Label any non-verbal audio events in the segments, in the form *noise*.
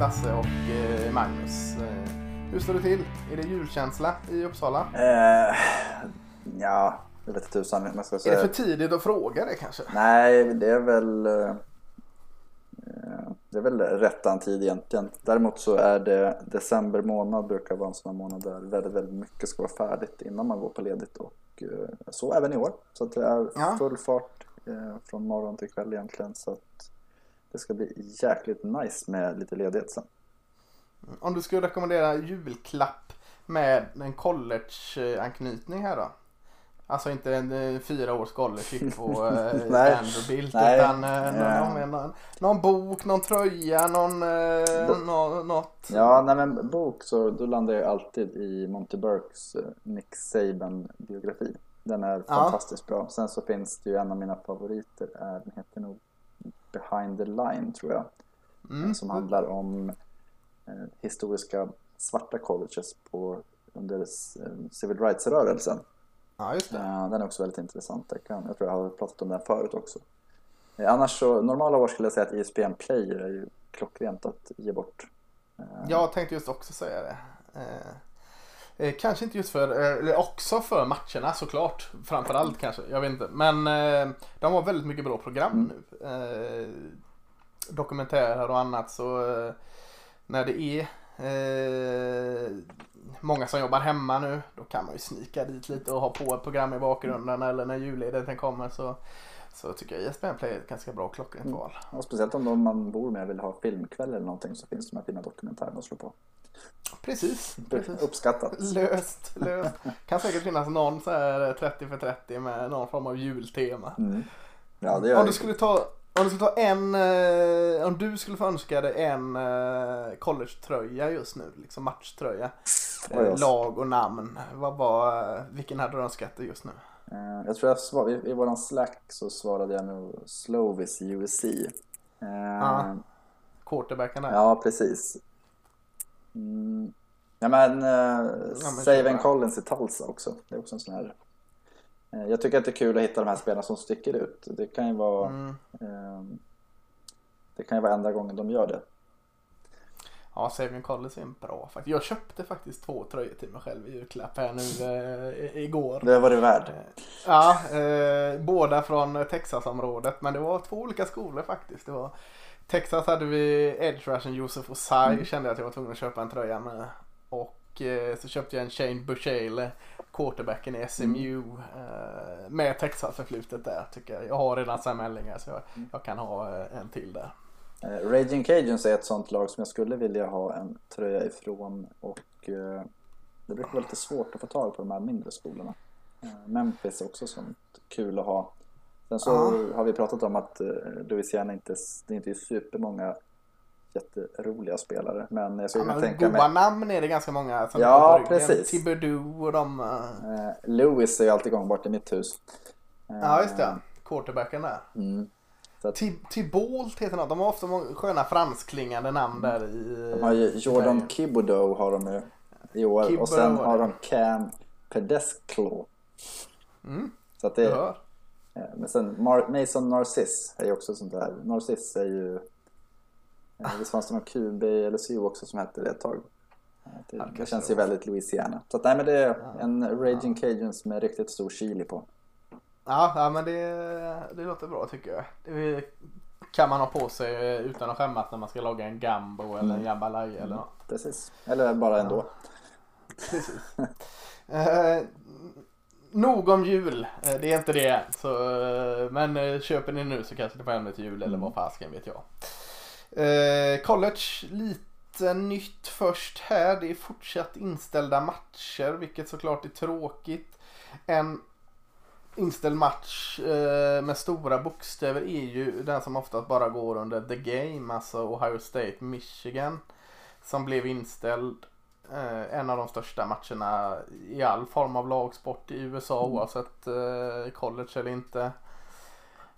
Lasse och eh, Magnus. Eh, Hur står det till? Är det julkänsla i Uppsala? Eh, ja, det vet tusan om jag ska Är säga. det för tidigt att fråga det kanske? Nej, det är väl... eh, Det är väl rättan tid egentligen. Däremot så är det december månad brukar vara en sån månad där väldigt, väldigt mycket ska vara färdigt innan man går på ledigt och så även i år. Så det är full fart från morgon till kväll egentligen så att det ska bli jäkligt nice med lite ledighet sen. Om du skulle rekommendera julklapp med en college-anknytning här då? Alltså inte en eh, fyra års scholarship på *laughs* eh. Vanderbilt utan eh, Ja. någon, någon, någon bok, någon tröja, någon, Bo- nå- något. Ja, nej men bok så då landar jag alltid i Monty Burkes eh, Nick Saban biografi. Den är Ja. fantastiskt bra. Sen så finns det ju en av mina favoriter, är, den heter nog Behind the Line tror jag. Mm. Som handlar om eh, historiska svarta colleges på, under eh, civil rights-rörelsen. Ja, just det. Eh, Den är också väldigt intressant. Jag, kan, jag tror jag har pratat om den förut också. Eh, Annars så, normala år skulle jag säga att E ESPN Player är ju klockrent att ge bort. Eh, Jag tänkte just också säga det. Eh, kanske inte just för, eh, eller också för matcherna såklart. Framförallt kanske, jag vet inte. Men eh, de har väldigt mycket bra program nu. Eh, dokumentärer och annat så eh, när det är eh, många som jobbar hemma nu då kan man ju snika dit lite och ha på ett program i bakgrunden eller när julledigheten kommer så så tycker jag ESPN Play är ett ganska bra klockrent val. Och speciellt om de man bor med vill ha filmkväll eller någonting så finns de här fina dokumentärerna att slå på. Precis, precis. Uppskattat. Löst, *laughs* löst. Kan säkert finnas någon så här 30 för 30 med någon form av jultema. Mm. Ja, det gör Om du skulle ta, om du skulle ta en, eh, om du skulle få önska dig en eh, college-tröja just nu, liksom matchtröja. Eh, lag och namn. Vad var, vilken hade du önskat dig just nu? Eh, Jag tror jag svar, i, våran slack så svarade jag nog Slovis USC. Eh, Ja. Quarterbacken där. Ja, precis. Mm. Ja men, eh, men Saven. Collins i Tulsa också. Det är också en sån här. Eh, jag tycker att det är kul att hitta de här spelarna som sticker ut. Det kan ju vara, Mm. eh, det kan ju vara enda gången de gör det. Ja, Savion Collins är en bra faktiskt. Jag köpte faktiskt två tröjor till mig själv i julklapp här nu eh, igår. Det var det värd. Ja, eh, båda från Texasområdet. Men det var två olika skolor faktiskt. Det var, Texas hade vi edge rushen Josef Osai. Kände jag att jag var tvungen att köpa en tröja med. Och eh, så köpte jag en Shane Bushale, quarterbacken i SMU. Eh, med Texas-förflutet där tycker jag. Jag har redan Sam Ellinger så jag, jag kan ha eh, en till där. Eh, Raging Cajuns är ett sånt lag som jag skulle vilja ha en tröja ifrån och eh, det brukar vara lite svårt att få tag på de här mindre skolorna. Eh, Memphis är också sånt kul att ha. Sen så Ja. har vi pratat om att Louisiana inte, det är inte är supermånga jätteroliga spelare men jag skulle Ja, kunna tänka goa mig namn är det ganska många som Ja, går precis. Thibodeau och de. eh, Lewis är ju alltid gångbart i mitt hus. Ja, just det. Quarterbacken där. Mm. Så att, Ti- Tibolt heter något. De har ofta många sköna fransklingande namn där i... de har ju Jordan Sverige. Har de ju i år och sen har de Cam Pedesclo. Mm, Så att det, hör. Ja, Men sen Mar- Mason Narciss är ju också sånt där. Narciss är ju... eh, Visst fanns det någon QB i LSU också som hette det ett tag? Eh, Det, det känns ju väldigt Louisiana. Så att, nej men det är en Raging Cajuns med riktigt stor chili på. Ja, ja, men det, det låter bra tycker jag. Det kan man ha på sig utan att skämmas när man ska laga en gambo eller en jambalaya eller något. Precis. Eller bara ändå. Precis. eh, nog om jul. Eh, det är inte det. Så, eh, men eh, köper ni nu så kanske det får det till jul eller vad fasken vet jag. Eh, college, lite nytt först här. Det är fortsatt inställda matcher vilket såklart är tråkigt. En inställd match eh, med stora bokstäver är ju den som oftast bara går under the game, alltså Ohio State Michigan. Som blev inställd. Eh, en av de största matcherna i all form av lagsport i USA oavsett eh, college eller inte.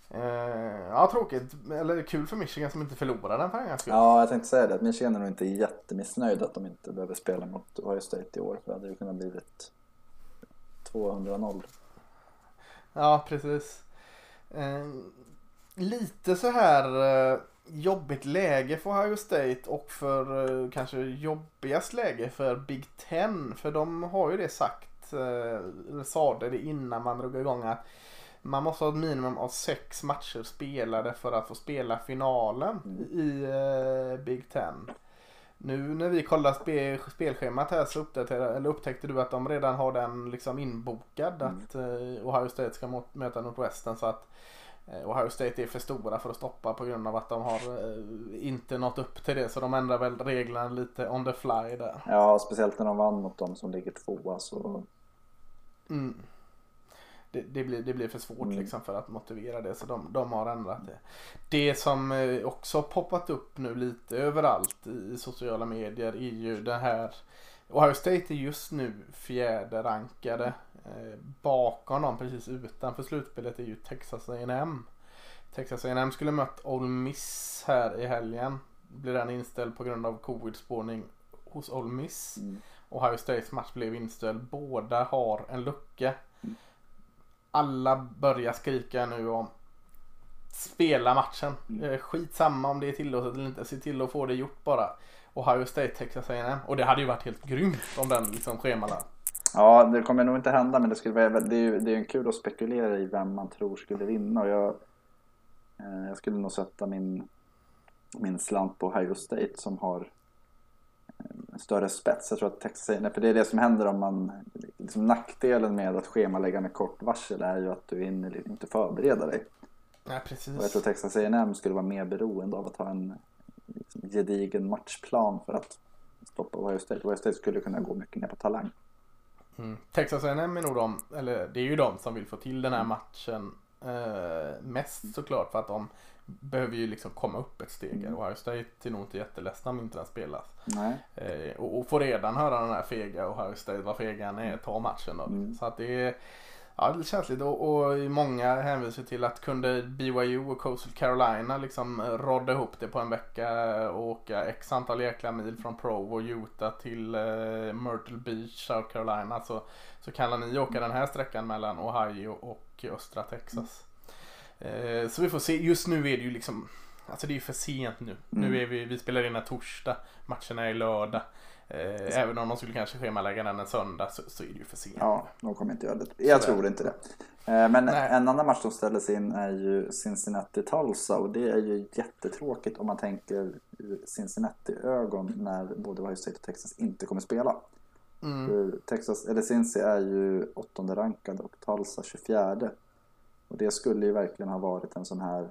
Eh, ja tråkigt, eller kul för Michigan som inte förlorade den för en skull. Ja, jag tänkte säga det. Michigan är nog inte jättemissnöjd att de inte behöver spela mot Ohio State i år. För det hade ju kunnat blivit 200-0. Ja, precis. Eh, lite så här eh, jobbigt läge för Ohio State och för eh, kanske jobbigast läge för Big Ten. För de har ju det sagt, eh, eller sa det innan man drog igång att man måste ha ett minimum av sex matcher spelade för att få spela finalen i eh, Big Ten. Nu när vi kollade spe, spelschemat här så eller upptäckte du att de redan har den liksom inbokad Mm. att eh, Ohio State ska mot, möta Northwestern så att eh, Ohio State är för stora för att stoppa på grund av att de har eh, inte nått upp till det så de ändrar väl reglerna lite on the fly där. Ja, speciellt när de vann mot dem som ligger tvåa så Mm. Det, det, blir, det blir för svårt Mm. liksom för att motivera det så de, de har ändrat det. Det som eh, också poppat upp nu lite överallt i sociala medier är ju det här Ohio State är just nu fjärde rankade. Eh, bakom dem precis utanför slutspelet är ju Texas A&M. Texas A&M skulle mött Ole Miss här i helgen. Blir den inställd på grund av covid-spårning hos Ole Miss. mm. Ohio States match blev inställd. Båda har en lucka. Alla börjar skrika nu om spela matchen. Mm. Eh, Skitsamma om det är tillåtet eller inte. Se till att få det gjort bara. Ohio State, Texas A&M. Och det hade ju varit helt grymt om den liksom schemalade. Ja, det kommer nog inte hända men det, skulle vara, det är ju det är kul att spekulera i vem man tror skulle vinna. Och jag, eh, jag skulle nog sätta min, min slant på Ohio State som har större spets. Jag tror att Texas A&M, för det är det som händer om man, liksom nackdelen med att schemalägga med kort varsel är ju att du hinner inte förbereda dig. Nej Och jag precis. tror Texas A&M skulle vara mer beroende av att ha en liksom, gedigen matchplan för att stoppa Ohio State. Ohio State skulle kunna gå mycket ner på talang. Mm. Texas A&M är nog de, eller det är ju de som vill få till den här matchen eh, mest såklart för att de behöver ju liksom komma upp ett steg. Mm. Ohio State är nog inte jätteledsna om inte den spelas. Eh, och, och får redan höra den här fega Ohio State, vad fega han är, ta matchen då. Mm. Så att det är Ja, det är lite känsligt och, och många hänvisar till att kunde BYU och Coastal Carolina liksom rodda ihop det på en vecka och åka x antal jäkla mil från Provo och Utah till eh, Myrtle Beach, South Carolina så, så kan ni åka den här sträckan mellan Ohio och östra Texas. Eh, så vi får se, just nu är det ju liksom Alltså det är ju för sent nu. Mm. Nu är vi, vi spelar in en torsdag, matcherna är lördag. Eh, även om de skulle kanske schemalägga den en söndag så, så är det ju för sent. Ja, de kommer inte göra det. Jag Så är tror det. inte det. Eh, Men Nej. en annan match som ställdes in är ju Cincinnati-Tulsa och det är ju jättetråkigt om man tänker ur Cincinnati-ögon när både Ohio State och Texas inte kommer spela. Mm. Texas, eller Cincy är ju åttonde rankad och Tulsa 24. Och det skulle ju verkligen ha varit en sån här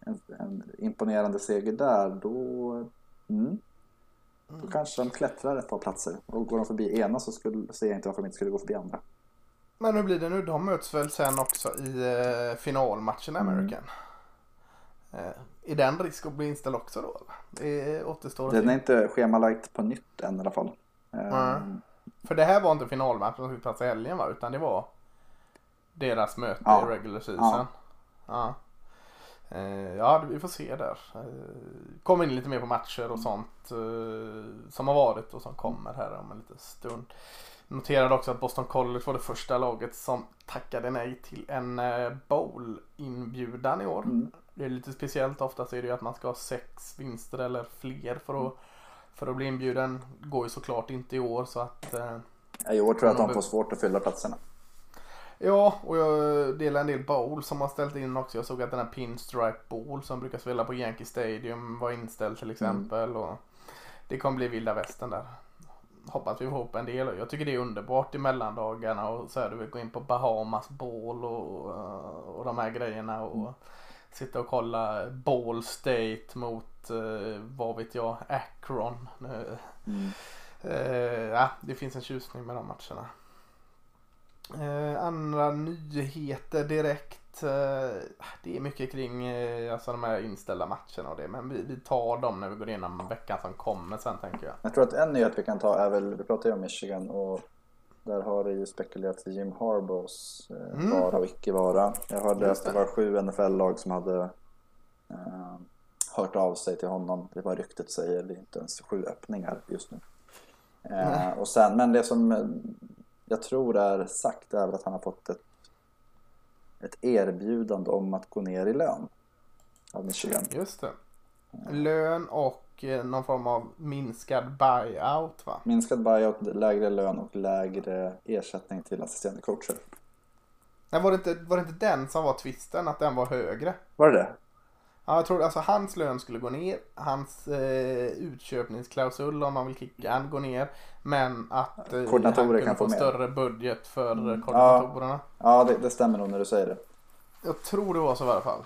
en, en imponerande seger där. Då, mm, då kanske de klättrar ett par platser. Och går de förbi ena så skulle, ser jag inte varför de inte skulle gå förbi andra. Men hur blir det nu? De möts väl sen också i eh, finalmatchen i Mm. American? Eh, är den risk att bli inställd också då? Det återstår att Den är inte schemalagt på nytt än i alla fall. Nej. Ehm, För det här var inte finalmatchen som skulle plats i helgen va? Utan det var deras möte Ja. i regular season. Ja. Eh, ja, vi får se där. Eh, Kommer in lite mer på matcher och sånt eh, som har varit och som kommer här om en liten stund. Noterade också att Boston College var det första laget som tackade nej till en eh, bowl-inbjudan i år. Mm. Det är lite speciellt. Oftast är det ju att man ska ha sex vinster eller fler för att, för att bli inbjuden. går ju såklart inte i år så att eh, I år tror jag att de får svårt att fylla platserna. Ja, och jag delar en del bowl som har ställt in också. Jag såg att den här Pinstripe Bowl som brukar spela på Yankee Stadium var inställd till exempel. Och det kommer bli vilda västern där. Hoppas vi får ihop en del. Jag tycker det är underbart i mellandagarna och så här, du vill gå in på Bahamas Bowl och, och de här grejerna. Och sitta och kolla Ball State mot, eh, vad vet jag, Akron. Mm. Eh, ja, det finns en tjusning med de matcherna. Eh, andra nyheter direkt. Eh, det är mycket kring eh, alltså de här inställda matcherna och det. Men vi, vi tar dem när vi går igenom veckan som kommer sen tänker jag. Jag tror att en nyhet vi kan ta är väl, vi pratar ju om Michigan och där har det ju spekulerats i Jim Harbaughs eh, Mm. vara och icke vara. Jag hörde att det var sju NFL-lag som hade eh, hört av sig till honom. Det var ryktet säger, det är inte ens sju öppningar just nu. Eh, och sen, men det som jag tror är sagt är väl att han har fått ett ett erbjudande om att gå ner i lön av Michigan. Just det. Lön och eh, någon form av minskad buyout va? Minskad buyout, lägre lön och lägre ersättning till assisterande coacher. Nej, var det, inte, var det inte den som var twisten? Att den var högre? Var det det? Ja, jag tror alltså hans lön skulle gå ner. Hans eh, utköpningsklausul om man vill kicka han går ner. Men att eh, Koordinatorer kan få mer. större budget för Mm. mm. koordinatorerna. Ja, det, det stämmer nog när du säger det. Jag tror det var så i alla fall.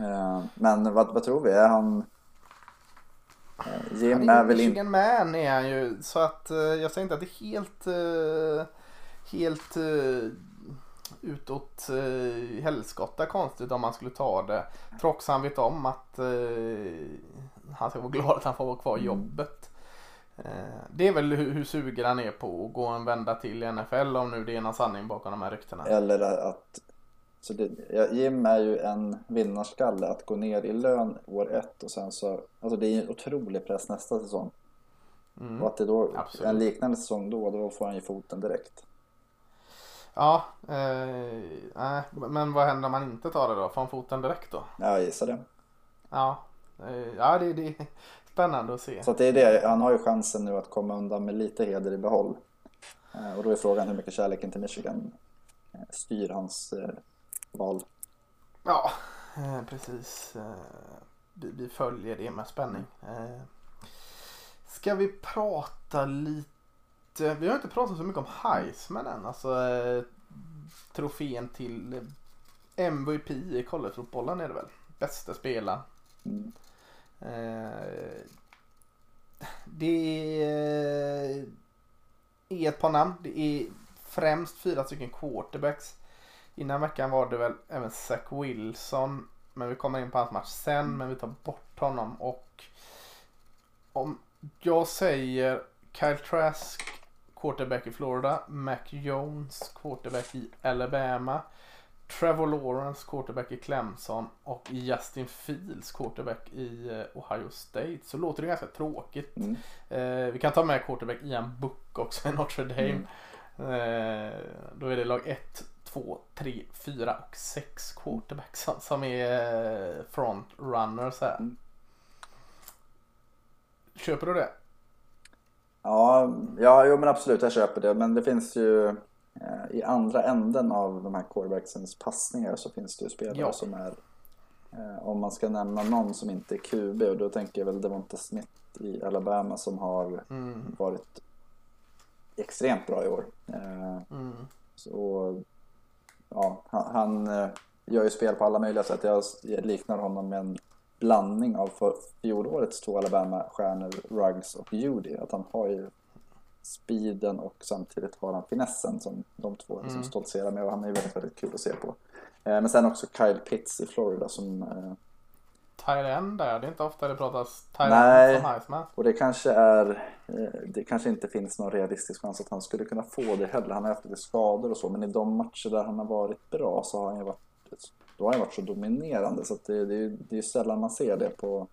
Eh, Men vad, vad tror vi? Är han... eh, Jim Han är väl inte... Man är han ju. Så att eh, jag säger inte att det är helt, eh, helt eh, utåt eh, helskotta konstigt om man skulle ta det. Trots han vet om att eh, han ska vara glad att han får vara kvar i Mm. jobbet. Eh, det är väl hur, hur sugen han är på att gå en vända till i NFL om nu det är någon sanning bakom de här ryktena. Eller att... Så det, Jim är ju en vinnarskalle att gå ner i lön år ett och sen så... Alltså det är en otrolig press nästa säsong. Mm. Och att det då, Absolut. en liknande säsong då, då får han ju foten direkt. Ja, eh, men vad händer om man inte tar det då? Får han foten direkt då? Ja, jag gissar det. Ja, eh, ja det, det är spännande att se. Så att det är det, han har ju chansen nu att komma undan med lite heder i behåll. Eh, Och då är frågan hur mycket kärleken till Michigan eh, styr hans val. Ja, precis. Vi, följer det med spänning. Ska vi prata lite? Eh, vi har inte pratat så mycket om Heisman än. Alltså eh, trofén till eh, MVP i collegefotbollen är det väl? Bästa spelaren. Mm. Eh, det är eh, ett par namn. Det är främst fyra stycken quarterbacks. Innan veckan var det väl även Zach Wilson. Men vi kommer in på hans match sen. Men vi tar bort honom. Och om jag säger Kyle Trask, quarterback i Florida. Mac Jones, quarterback i Alabama. Trevor Lawrence, quarterback i Clemson och Justin Fields, quarterback i eh, Ohio State. Så låter det ganska tråkigt. Mm. Eh, vi kan ta med quarterback Ian Book också i Notre Dame. Eh, då är det lag 1, 2, 3, 4 och 6 quarterbacks som, som är eh, front runners här. Mm. Köper du det? Ja, ja, jo men absolut, jag köper det. Men det finns ju eh, i andra änden av de här quarterbacksens passningar så finns det ju spelare Ja. som är eh, om man ska nämna någon som inte är QB och då tänker jag väl Devonta Smith i Alabama som har Mm. varit extremt bra i år. Eh, Mm. så ja, han, han gör ju spel på alla möjliga sätt. Jag liknar honom med en blandning av för fjolårets två Alabama-stjärnor, Ruggs och Judy. Att han har ju speeden och samtidigt har han finessen som de två liksom Mm. stoltserar med och han är ju väldigt, väldigt kul att se på. Eh, Men sen också Kyle Pitts i Florida som eh, Tyren där, det är inte ofta det pratas Nej. Tyren som Heisman. Och det kanske är eh, Det kanske inte finns någon realistisk chans att han skulle kunna få det heller. Han har haft lite skador och så men i de matcher där han har varit bra så har han ju varit Då har han varit så dominerande så det, det, det är sällan man ser det på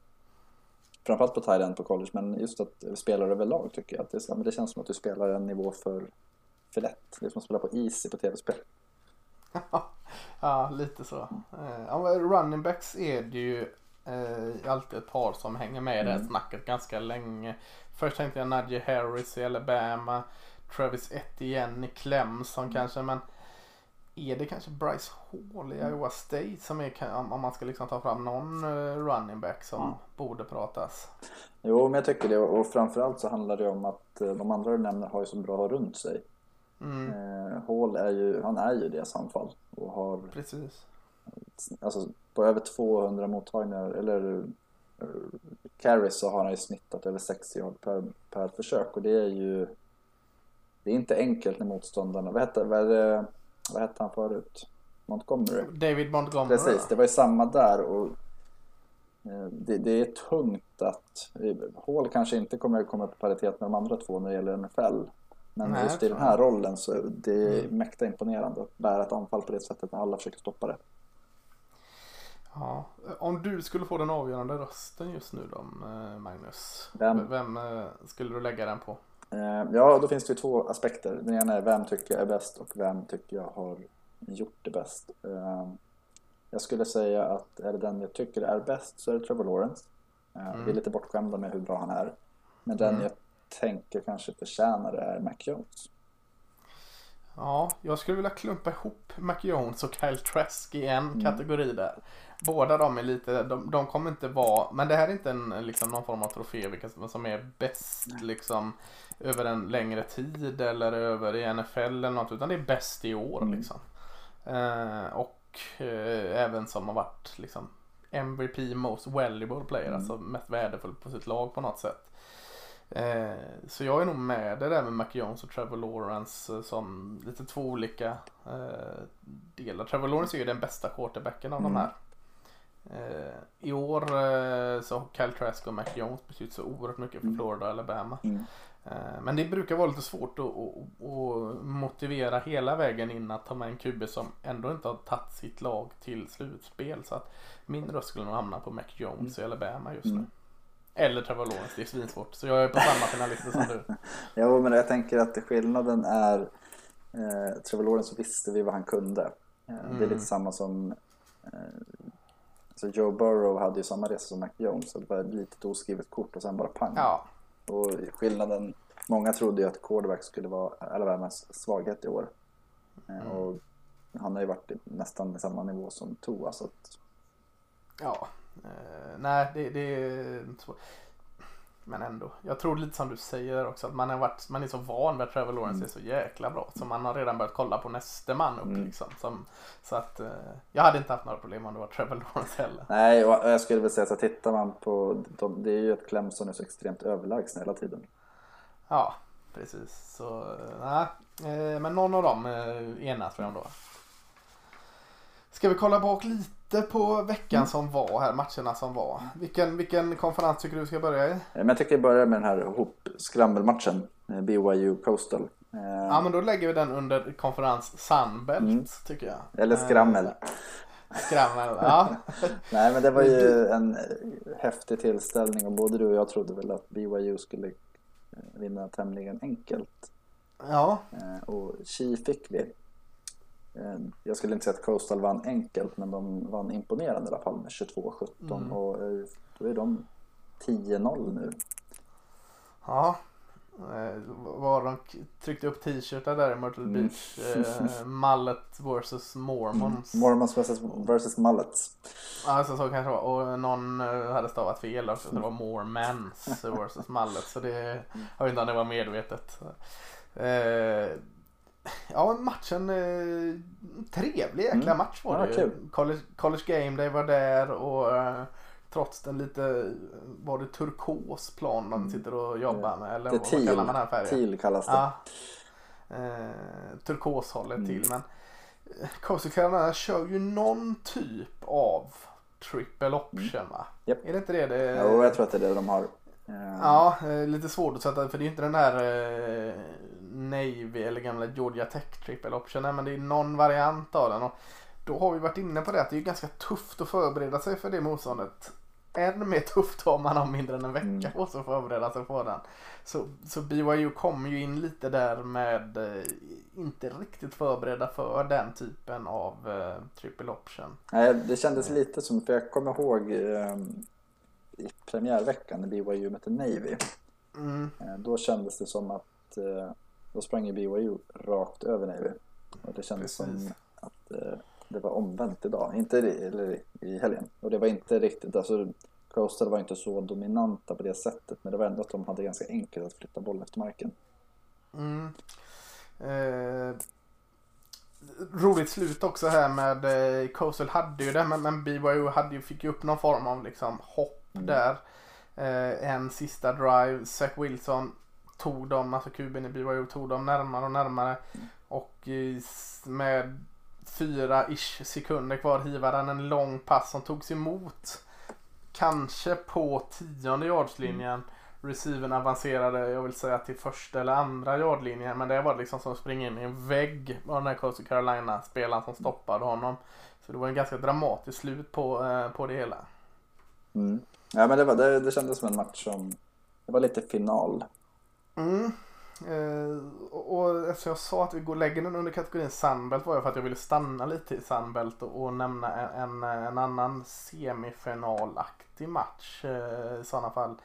Framförallt på Thailand på college men just att spelare överlag tycker jag att det, så, men det känns som att du spelar en nivå för för lätt. Det är som att spela på easy på tv-spel. *laughs* ja, lite så. Ja, men running backs är det ju eh, alltid ett par som hänger med i det Mm. snacket ganska länge. Först tänkte jag Najee Harris i Alabama. Travis Etienne i Clemson kanske. Men är det kanske Bryce Hall i Iowa State som är om, man ska liksom ta fram någon eh, running back som Mm. borde pratas. Jo men jag tycker det och framförallt så handlar det om att eh, de andra du nämner har ju så bra runt sig. Mm, Eh, Hall är ju, han är ju deras anfall och har precis. alltså på över 200 mottagningar eller carries så har han ju snittat över 60 yard per, per försök och det är ju det är inte enkelt när motståndarna, vad hette, vad, är det, vad hette han förut? Montgomery? David Montgomery. Precis, det var ju samma där och eh, det, det är tungt att Hall kanske inte kommer komma på paritet med de andra två när det gäller NFL. Men Nej, just i den här rollen så är det Mm. mäkta imponerande att bära ett anfall på det sättet när alla försöker stoppa det. Ja. Om du skulle få den avgörande rösten just nu då, eh, Magnus. Vem? Vem eh, skulle du lägga den på? Eh, Ja, då finns det ju två aspekter. Den ena är vem tycker jag är bäst och vem tycker jag har gjort det bäst. Eh, jag skulle säga att är det den jag tycker är bäst så är det Trevor Lawrence. Mm. Vi är lite bortskämda med hur bra han är. Men den Mm. jag tänker kanske förtjänar det är Mac Jones. Ja, jag skulle vilja klumpa ihop Mac Jones och Kyle Trask i en Mm. kategori där. Båda de är lite, de, de kommer inte vara, men det här är inte en, liksom någon form av trofé vilka som- som är bäst liksom över en längre tid eller över i NFL eller något utan det är bäst i år Mm. liksom. Eh, och eh, även som har varit liksom MVP most valuable player, Mm. alltså mest värdefull på sitt lag på något sätt. Eh, så jag är nog med det där med Mac Jones och Trevor Lawrence eh, som lite två olika eh, delar. Trevor Lawrence är ju den bästa quarterbacken av Mm. de här. Eh, I år eh, så har Kyle Trask och Mac Jones betytt så oerhört mycket för Mm. Florida och Alabama. Mm. Eh, men det brukar vara lite svårt att, att, att motivera hela vägen in att ta med en QB som ändå inte har tagit sitt lag till slutspel. Så att min röst skulle nog hamna på Mac Jones i Alabama just nu. Mm. Eller Trevor Lawrence, det är svinsvårt. Så jag är på samma finalister som du. *laughs* Jo, men jag tänker att skillnaden är eh, Trevor Lawrence visste vi vad han kunde. Eh, Det är Mm. lite samma som eh, så Joe Burrow hade ju samma resa som Mac Jones. Så det var ett litet oskrivet kort och sen bara pang. Ja, Och skillnaden, många trodde ju att quarterback skulle vara Alabamas svaghet i år. Eh, Mm. Och han har ju varit i nästan samma nivå som Tua. Så att, ja. Eh, nej, det, det är inte svårt. Men ändå. Jag tror lite som du säger också att man, har varit, man är så van vid att Trevor Lawrence Mm. är så jäkla bra. Så man har redan börjat kolla på nästa man upp Mm. liksom. Som, så att eh, jag hade inte haft några problem om det var Trevor Lawrence heller. nej, och jag skulle väl säga så tittar man på, de, det är ju att Clemson är så extremt överlägsna hela tiden. Ja, precis. Så eh, nej. Eh, men någon av dem eh, enas vi om då. Ska vi kolla bak lite på veckan Mm. som var här, matcherna som var. Vilken, vilken konferens tycker du ska börja i? Eh, Men jag tycker vi börjar med den här hop-skrammelmatchen, eh, BYU Coastal. Eh, Ja men då lägger vi den under konferens Sunbelt Mm. tycker jag. Eller skrammel. Skrammel, ja. *laughs* Nej men det var ju en häftig tillställning och både du och jag trodde väl att BYU skulle vinna tämligen enkelt. ja. Och Chi fick vi. Eh, Jag skulle inte säga att Coastal vann enkelt men de vann imponerande i alla fall med 22-17 Mm. och eh, då är de 10-0 nu. Ja. Eh, Var de tryckte upp t-shirtar där i Myrtle Mm. Beach. Eh, *laughs* Mallet vs Mormons. Mormons versus, versus Mullets. Ja, så, så kanske det var. Och någon hade stavat fel också. Så det var more mans *laughs* versus mallet. Så det, jag vet inte om det var medvetet. Eh, ja, matchen. Eh, trevlig jäkla Mm. match var Ja, det ju. kul. College, College Game Day var där och eh, trots den lite, var det turkos plan de sitter och jobbar med? Eller Mm. Det vad, kallar man den här färgen? teal kallas det. Ja. Eh, turkoshållet Mm. till men eh, Coastal Carolina kör ju någon typ av triple option va? Mm. Japp. Är det inte det? det Jo, jag tror att det är det de har. Eh, Ja, eh, lite svårt att sätta för det är inte den där eh, Navy eller gamla Georgia Tech triple option nej, men det är någon variant av den och då har vi varit inne på det att det är ganska tufft att förbereda sig för det motståndet. Än mer tufft om man har mindre än en vecka Mm. på sig att förbereda sig på den. Så, så BYU kommer ju in lite där med eh, inte riktigt förberedda för den typen av eh, triple option. Nej, det kändes lite som, för jag kommer ihåg eh, i premiärveckan när BYU mötte Navy. Mm. Eh, då kändes det som att eh, då sprang ju BYU rakt över Navy. Och det kändes Precis. som att eh, det var omvänt idag, inte i, eller i helgen. Och det var inte riktigt, alltså Coastal var inte så dominanta på det sättet men det var ändå att de hade ganska enkelt att flytta boll efter marken. Mm. Eh, roligt slut också här med eh, Coastal hade ju det men, men BYU hade ju, fick ju upp någon form av liksom hopp Mm. där. Eh, en sista drive. Zach Wilson tog dem, alltså kuben i BYU tog dem närmare och närmare. Och med fyra ish sekunder kvar hivade han en lång pass som togs emot. Kanske på tionde yardslinjen. Receiven avancerade, jag vill säga till första eller andra yardlinjen. Men det var liksom som att springa in i en vägg av den här Coastal Carolina-spelaren som stoppade honom. Så det var en ganska dramatiskt slut på, eh, på det hela. Mm. Ja men det, var, det, det kändes som en match som, det var lite final. Mm. Eh, och, eftersom jag sa att vi går lägger den under kategorin Sunbelt var det för att jag ville stanna lite i Sunbelt och, och nämna en, en, en annan semifinalaktig match eh, i sådana fall.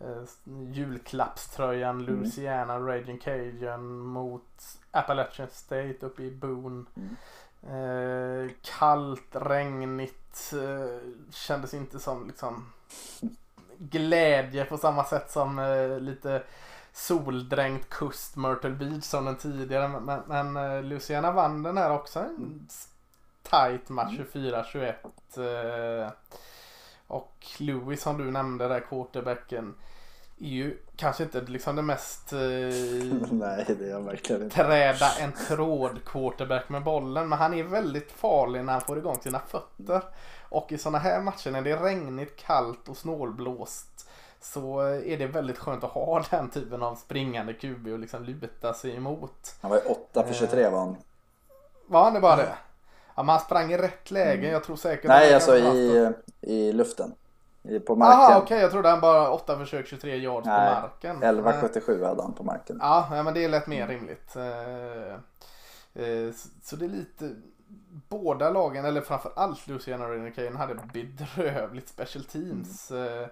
Eh, julklappströjan Mm. Louisiana Raging Cajun mot Appalachian State uppe i Boone. Mm. Eh, kallt, regnigt. Eh, kändes inte som liksom glädje på samma sätt som eh, lite soldränkt kust Myrtle Beach som den tidigare. Men, men eh, Luciana vann den här också. En tight match 24-21. Eh, och Louis som du nämnde där, quarterbacken. Är ju kanske inte liksom det mest eh, *laughs* Nej, det är jag verkligen inte. träda en tråd quarterback med bollen. Men han är väldigt farlig när han får igång sina fötter. Och i sådana här matcher när det är regnigt, kallt och snålblåst så är det väldigt skönt att ha *laughs* den typen av springande QB och liksom luta sig emot. Han var ju 8 för 23 var han. Var han det bara det? Ja, men han sprang i rätt läge. Jag tror säkert Nej, alltså i, i luften. I, på marken. Okej. Jag trodde han bara 8 försök 23 yards Nej, på marken. Nej. 11,77 hade han på marken. Ja, ja, men det lät mer rimligt. Eh, eh, så- det är lite Båda lagen, eller framförallt Luciana Renekane hade bedrövligt special teams. Eh,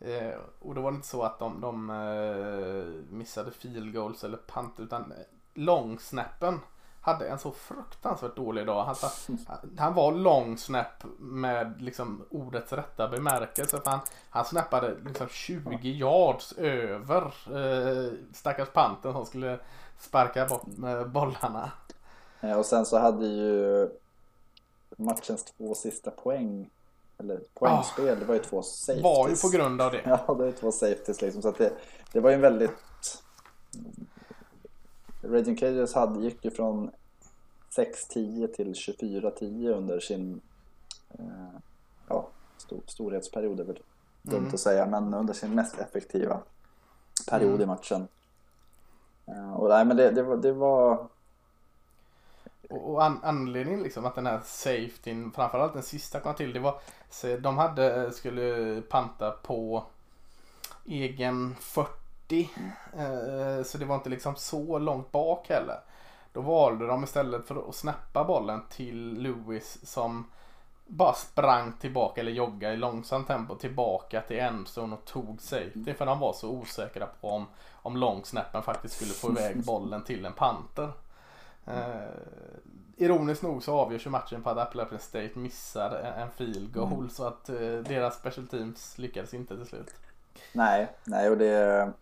eh, Och då var det inte så att de, de eh, missade field goals eller punt utan långsnappen hade en så fruktansvärt dålig dag. Han, *laughs* han var lång snap med liksom ordets rätta bemärkelse. För han, han snappade liksom 20 yards över eh, stackars panten som skulle sparka bort eh, bollarna. Eh, Och sen så hade ju matchens två sista poäng, eller poängspel, det var ju två safeties. Var ju på grund av det. *laughs* Ja, det är två safeties liksom. Så att det, det var ju en väldigt... Raging Cages hade, gick ju från 6-10 till 24-10 under sin eh, ja, stor, storhetsperiod. är väl dumt Mm. att säga, men under sin mest effektiva period Mm. i matchen. Eh, och nej, men det, det, var, det var... Och, och an, anledningen liksom att den här safetyn, framförallt den sista kom till, det var så de hade, eh, skulle panta på egen 40. Eh, eh, så det var inte liksom så långt bak heller. Då valde de istället för att snappa bollen till Lewis som bara sprang tillbaka eller joggade i långsamt tempo tillbaka till endzone och tog safety för de var så osäkra på om, om långsnappen faktiskt skulle få iväg bollen till en panter. Eh, ironiskt nog så avgörs ju matchen på att Appalachian State missar en, field goal Mm. så att eh, deras special teams lyckades inte till slut. Nej, nej och det...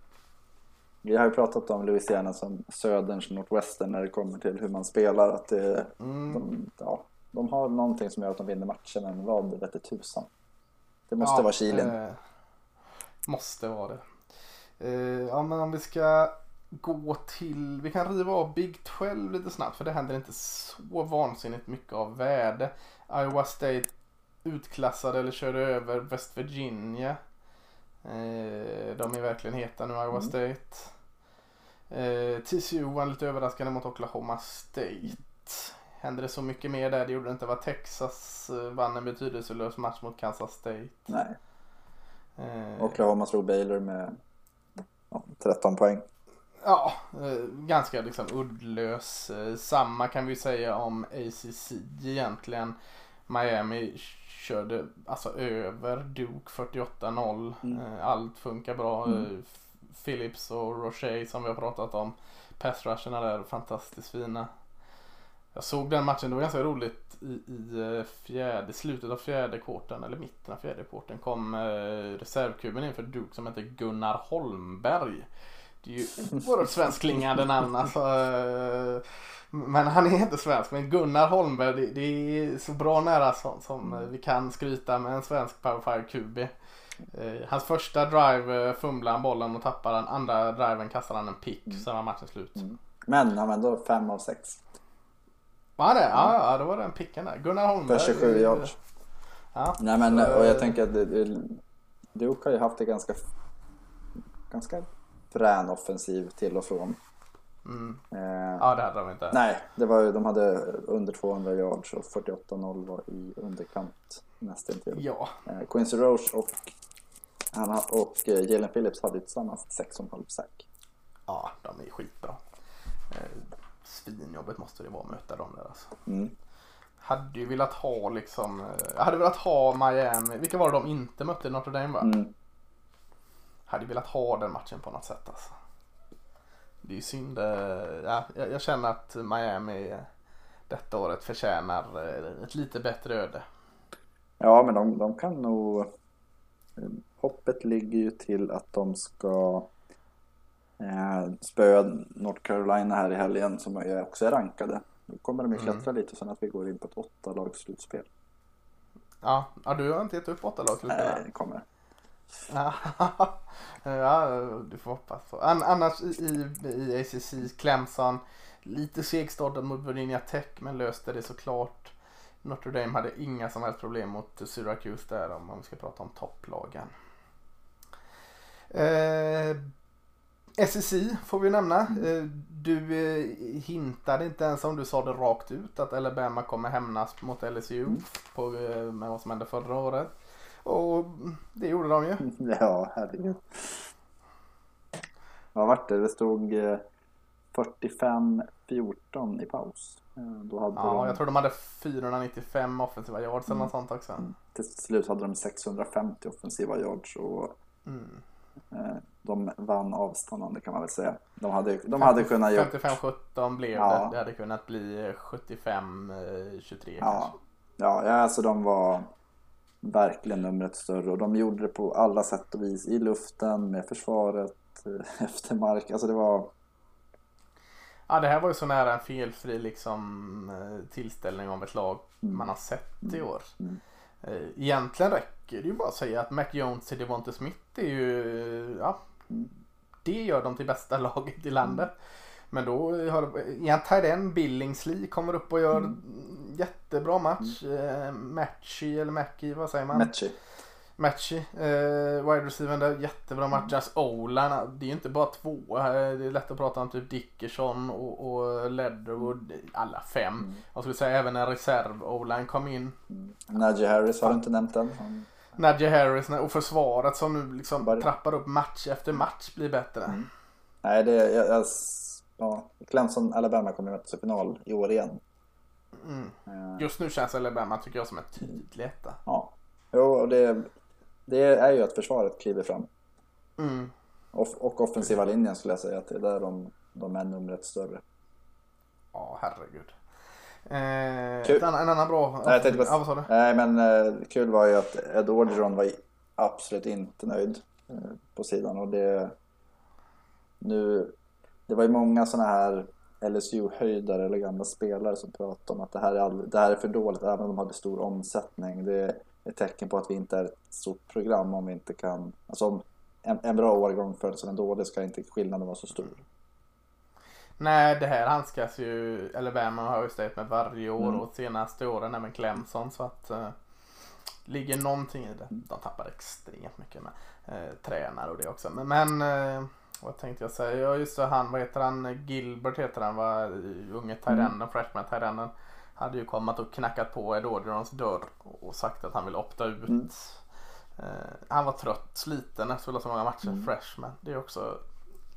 Vi har ju pratat om Louisiana som söderns Northwestern när det kommer till hur man spelar. Att det, Mm. de, ja, de har någonting som gör att de vinner matchen, men vad vete tusan. Det måste Ja, vara Kilin. Eh, måste vara det. Eh, ja men om vi ska gå till, vi kan riva av Big 12 lite snabbt för det händer inte så vansinnigt mycket av värde. Iowa State utklassade eller körde över West Virginia. Eh, de är verkligen heta nu, Iowa Mm. State. Eh, TCU vann lite överraskande mot Oklahoma State. Hände det så mycket mer där? Det gjorde det inte. Var Texas eh, vann en betydelselös match mot Kansas State. Nej, Eh, Oklahoma slog Baylor med ja, 13 poäng. Ja, eh, ganska liksom uddlös. Eh, samma kan vi säga om ACC egentligen. Miami körde alltså över Duke 48-0. Mm. Eh, allt funkar bra. Mm. Phillips och Roche som vi har pratat om. Pass rusherna där fantastiskt fina. Jag såg den matchen, det var ganska roligt i, i fjärde, slutet av fjärde kvarten eller mitten av fjärde kvarten kom eh, reservkuben in för Duke som heter Gunnar Holmberg. Ju oerhört svenskklingande namn alltså. eh, Men han är inte svensk. Men Gunnar Holmberg, det, det är så bra nära som, som vi kan skryta med en svensk Power 5 QB. Eh, Hans första drive eh, fumlar han bollen och tappar den. Andra driven kastar han en pick. Sen var matchen slut. Mm. Men han var ändå 5 av 6. Var han det? Ja, ja, då var den picken där. Gunnar Holmberg. För 27 eh, yards. Ja. Nej men och jag tänker att Duke har ju haft det ganska ganska frän offensiv till och från. Mm. Eh, Ja, det hade de inte. Nej, det var, de hade under 200 yards och 48-0 var i underkant nästintill. Ja, Eh, Quincy Roche och, han, ha- och eh, Jalen Phillips hade tillsammans 6,5 sack. ja, de är skitbra. svinjobbigt måste det vara att möta dem där alltså. Mm. Hade ju velat ha liksom, eh, jag hade velat ha Miami, vilka var det de inte mötte i Notre Dame va? Mm. Hade velat ha den matchen på något sätt alltså. Det är ju synd, eh, ja, jag, känner att Miami eh, detta året förtjänar eh, ett lite bättre öde. Ja, men de, de kan nog... Hoppet ligger ju till att de ska eh, spöa North Carolina här i helgen som också är rankade. Då kommer de ju Mm. klättra lite sen att vi går in på ett åtta lags slutspel. Ja, ja, du har inte gett upp åtta lag Nej, det kommer. *laughs* Ja, du får hoppas på. An annars i, i, ACC, Clemson, lite segstartad mot Virginia Tech men löste det såklart. Notre Dame hade inga som helst problem mot Syracuse där om man ska prata om topplagen. Eh, SEC får vi nämna. Eh, du eh, hintade inte ens om du sa det rakt ut att Alabama kommer hämnas mot LSU på, eh, med vad som hände förra året. Och det gjorde de ju. *laughs* Ja, herregud. Vad vart det? Det stod eh, 45-14 i paus. Eh, Då hade Ja, de, jag tror de hade 495 offensiva yards eller något sånt också. Mm. till slut hade de 650 offensiva yards och Mm. eh, de vann avståndande kan man väl säga. De hade, de hade kunnat gjort 55-17 blev Ja. det. Det hade kunnat bli 75-23 Ja, kanske. ja, alltså de var verkligen numret större och de gjorde det på alla sätt och vis. I luften, med försvaret, eh, *laughs* efter mark. Alltså det var... Ja, det här var ju så nära en felfri liksom eh, tillställning av ett lag Mm. man har sett i år. Mm. Eh, Egentligen räcker det ju bara att säga att Mac Jones till Devonte Smith är ju, ja, Mm. det gör dem till bästa *laughs* laget i landet. Men då har igen Tyden Billingsley kommer upp och gör Mm. jättebra match. Eh, Matchy eller Mackie, vad säger man? Matchy. Matchy, eh, wide receiver där, jättebra match. Just Olan, det är ju inte bara två. Det är lätt att prata om typ Dickerson och, och Leatherwood, alla fem. Mm. Jag skulle säga även en reserv Olan kom in. Mm. Najee Harris har du inte nämnt än. Han- Nadja Harris och försvaret som nu liksom trappar upp match efter match blir bättre. Mm. Nej, det jag, jag, ja, Clemson Alabama kommer mötas i final i år igen. Mm. Eh, Just nu känns Alabama tycker jag som en tydlig etta. Ja, jo, och det, det är ju att försvaret kliver fram. Mm. Och, och offensiva linjen skulle jag säga att det är där de, de är numret större. Ja, herregud. Eh, Kul. annan, en annan bra... Nej, jag tänkte bara- ja? Nej, men eh, kul var ju att Ed Orgeron var absolut inte nöjd eh, på sidan och det... Nu... Det var ju många sådana här LSU-höjdare eller gamla spelare som pratade om att det här, är all, det här är för dåligt även om de hade stor omsättning. Det är ett tecken på att vi inte är ett stort program om vi inte kan... Alltså om en, en bra årgång följs av en dålig ska inte skillnaden vara så stor. Nej, det här handskas ju Alabama har ju ställt med varje år Mm. och senaste åren även Clemson så att eh, ligger någonting i det. De tappar extremt mycket med eh, tränare och det också. Men, men eh, vad tänkte jag säga? Ja just det, han, vad heter han? Gilbert heter han va? Unge Tyrenden, freshman Tyrenden. Hade ju kommit och knackat på Ed Orgerons dörr och sagt att han vill opta ut. Mm. Eh, han var trött, sliten efter att så många matcher, Mm. freshman. Det är också,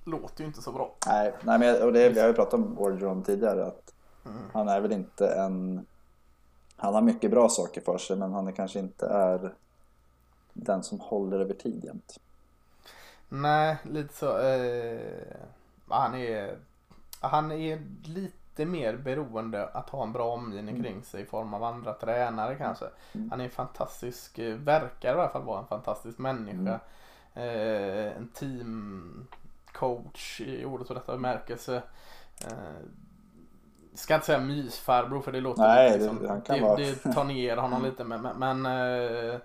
låter ju inte så bra. Nej, nej men och det, vi har ju pratat om Orgeron tidigare att Mm. han är väl inte en... Han har mycket bra saker för sig men han är kanske inte är den som håller över tid jämt. Nej, lite så. Eh, han är han är lite mer beroende att ha en bra omgivning Mm. kring sig i form av andra tränare kanske. Mm. Han är en fantastisk, eh, verkar i alla fall vara en fantastisk människa. Eh, en teamcoach i ordets rätta bemärkelse. Eh, ska inte säga mysfarbror för det låter Nej, lite det- kan det, vara- det tar ner honom *laughs* lite men, men, eh,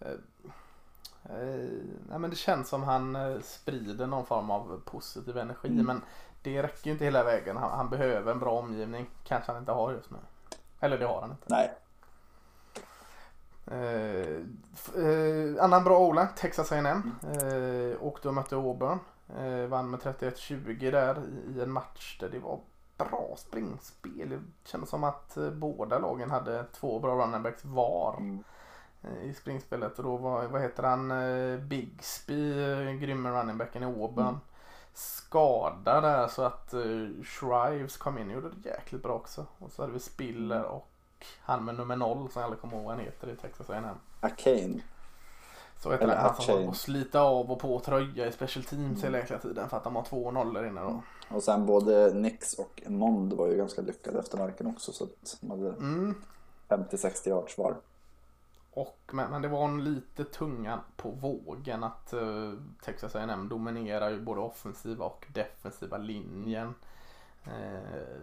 Eh, nej, men det känns som han eh, sprider någon form av positiv energi Mm. men det räcker ju inte hela vägen. Han, han behöver en bra omgivning. Kanske han inte har just nu. Eller det har han inte. Nej, Eh, eh, annan bra Ola, Texas A&M eh, Åkte och mötte Auburn. Eh, vann med 31-20 där i, i en match där det var bra springspel. Det kändes som att eh, båda lagen hade två bra running backs var Mm. Eh, i springspelet. Och då var, vad heter han, eh, Bigsby, eh, grymme runningbacken i Auburn. Mm. skada där så att uh, Shrives kom in och gjorde det jäkligt bra också. Och så hade vi Spiller Mm. och han med nummer noll som jag aldrig kommer ihåg vad han heter i Texas A&M. Arcane. Så heter Eller det. Han som håller på att slita av och på tröja i special teams Mm. hela jäkla tiden för att de har två nollor inne då. Och sen både Nix och Mond var ju ganska lyckade efter marken också så att de hade Mm. 50-60 yards var. Och, men, men det var en lite tunga på vågen att eh, Texas A&M dominerar ju både offensiva och defensiva linjen. Eh,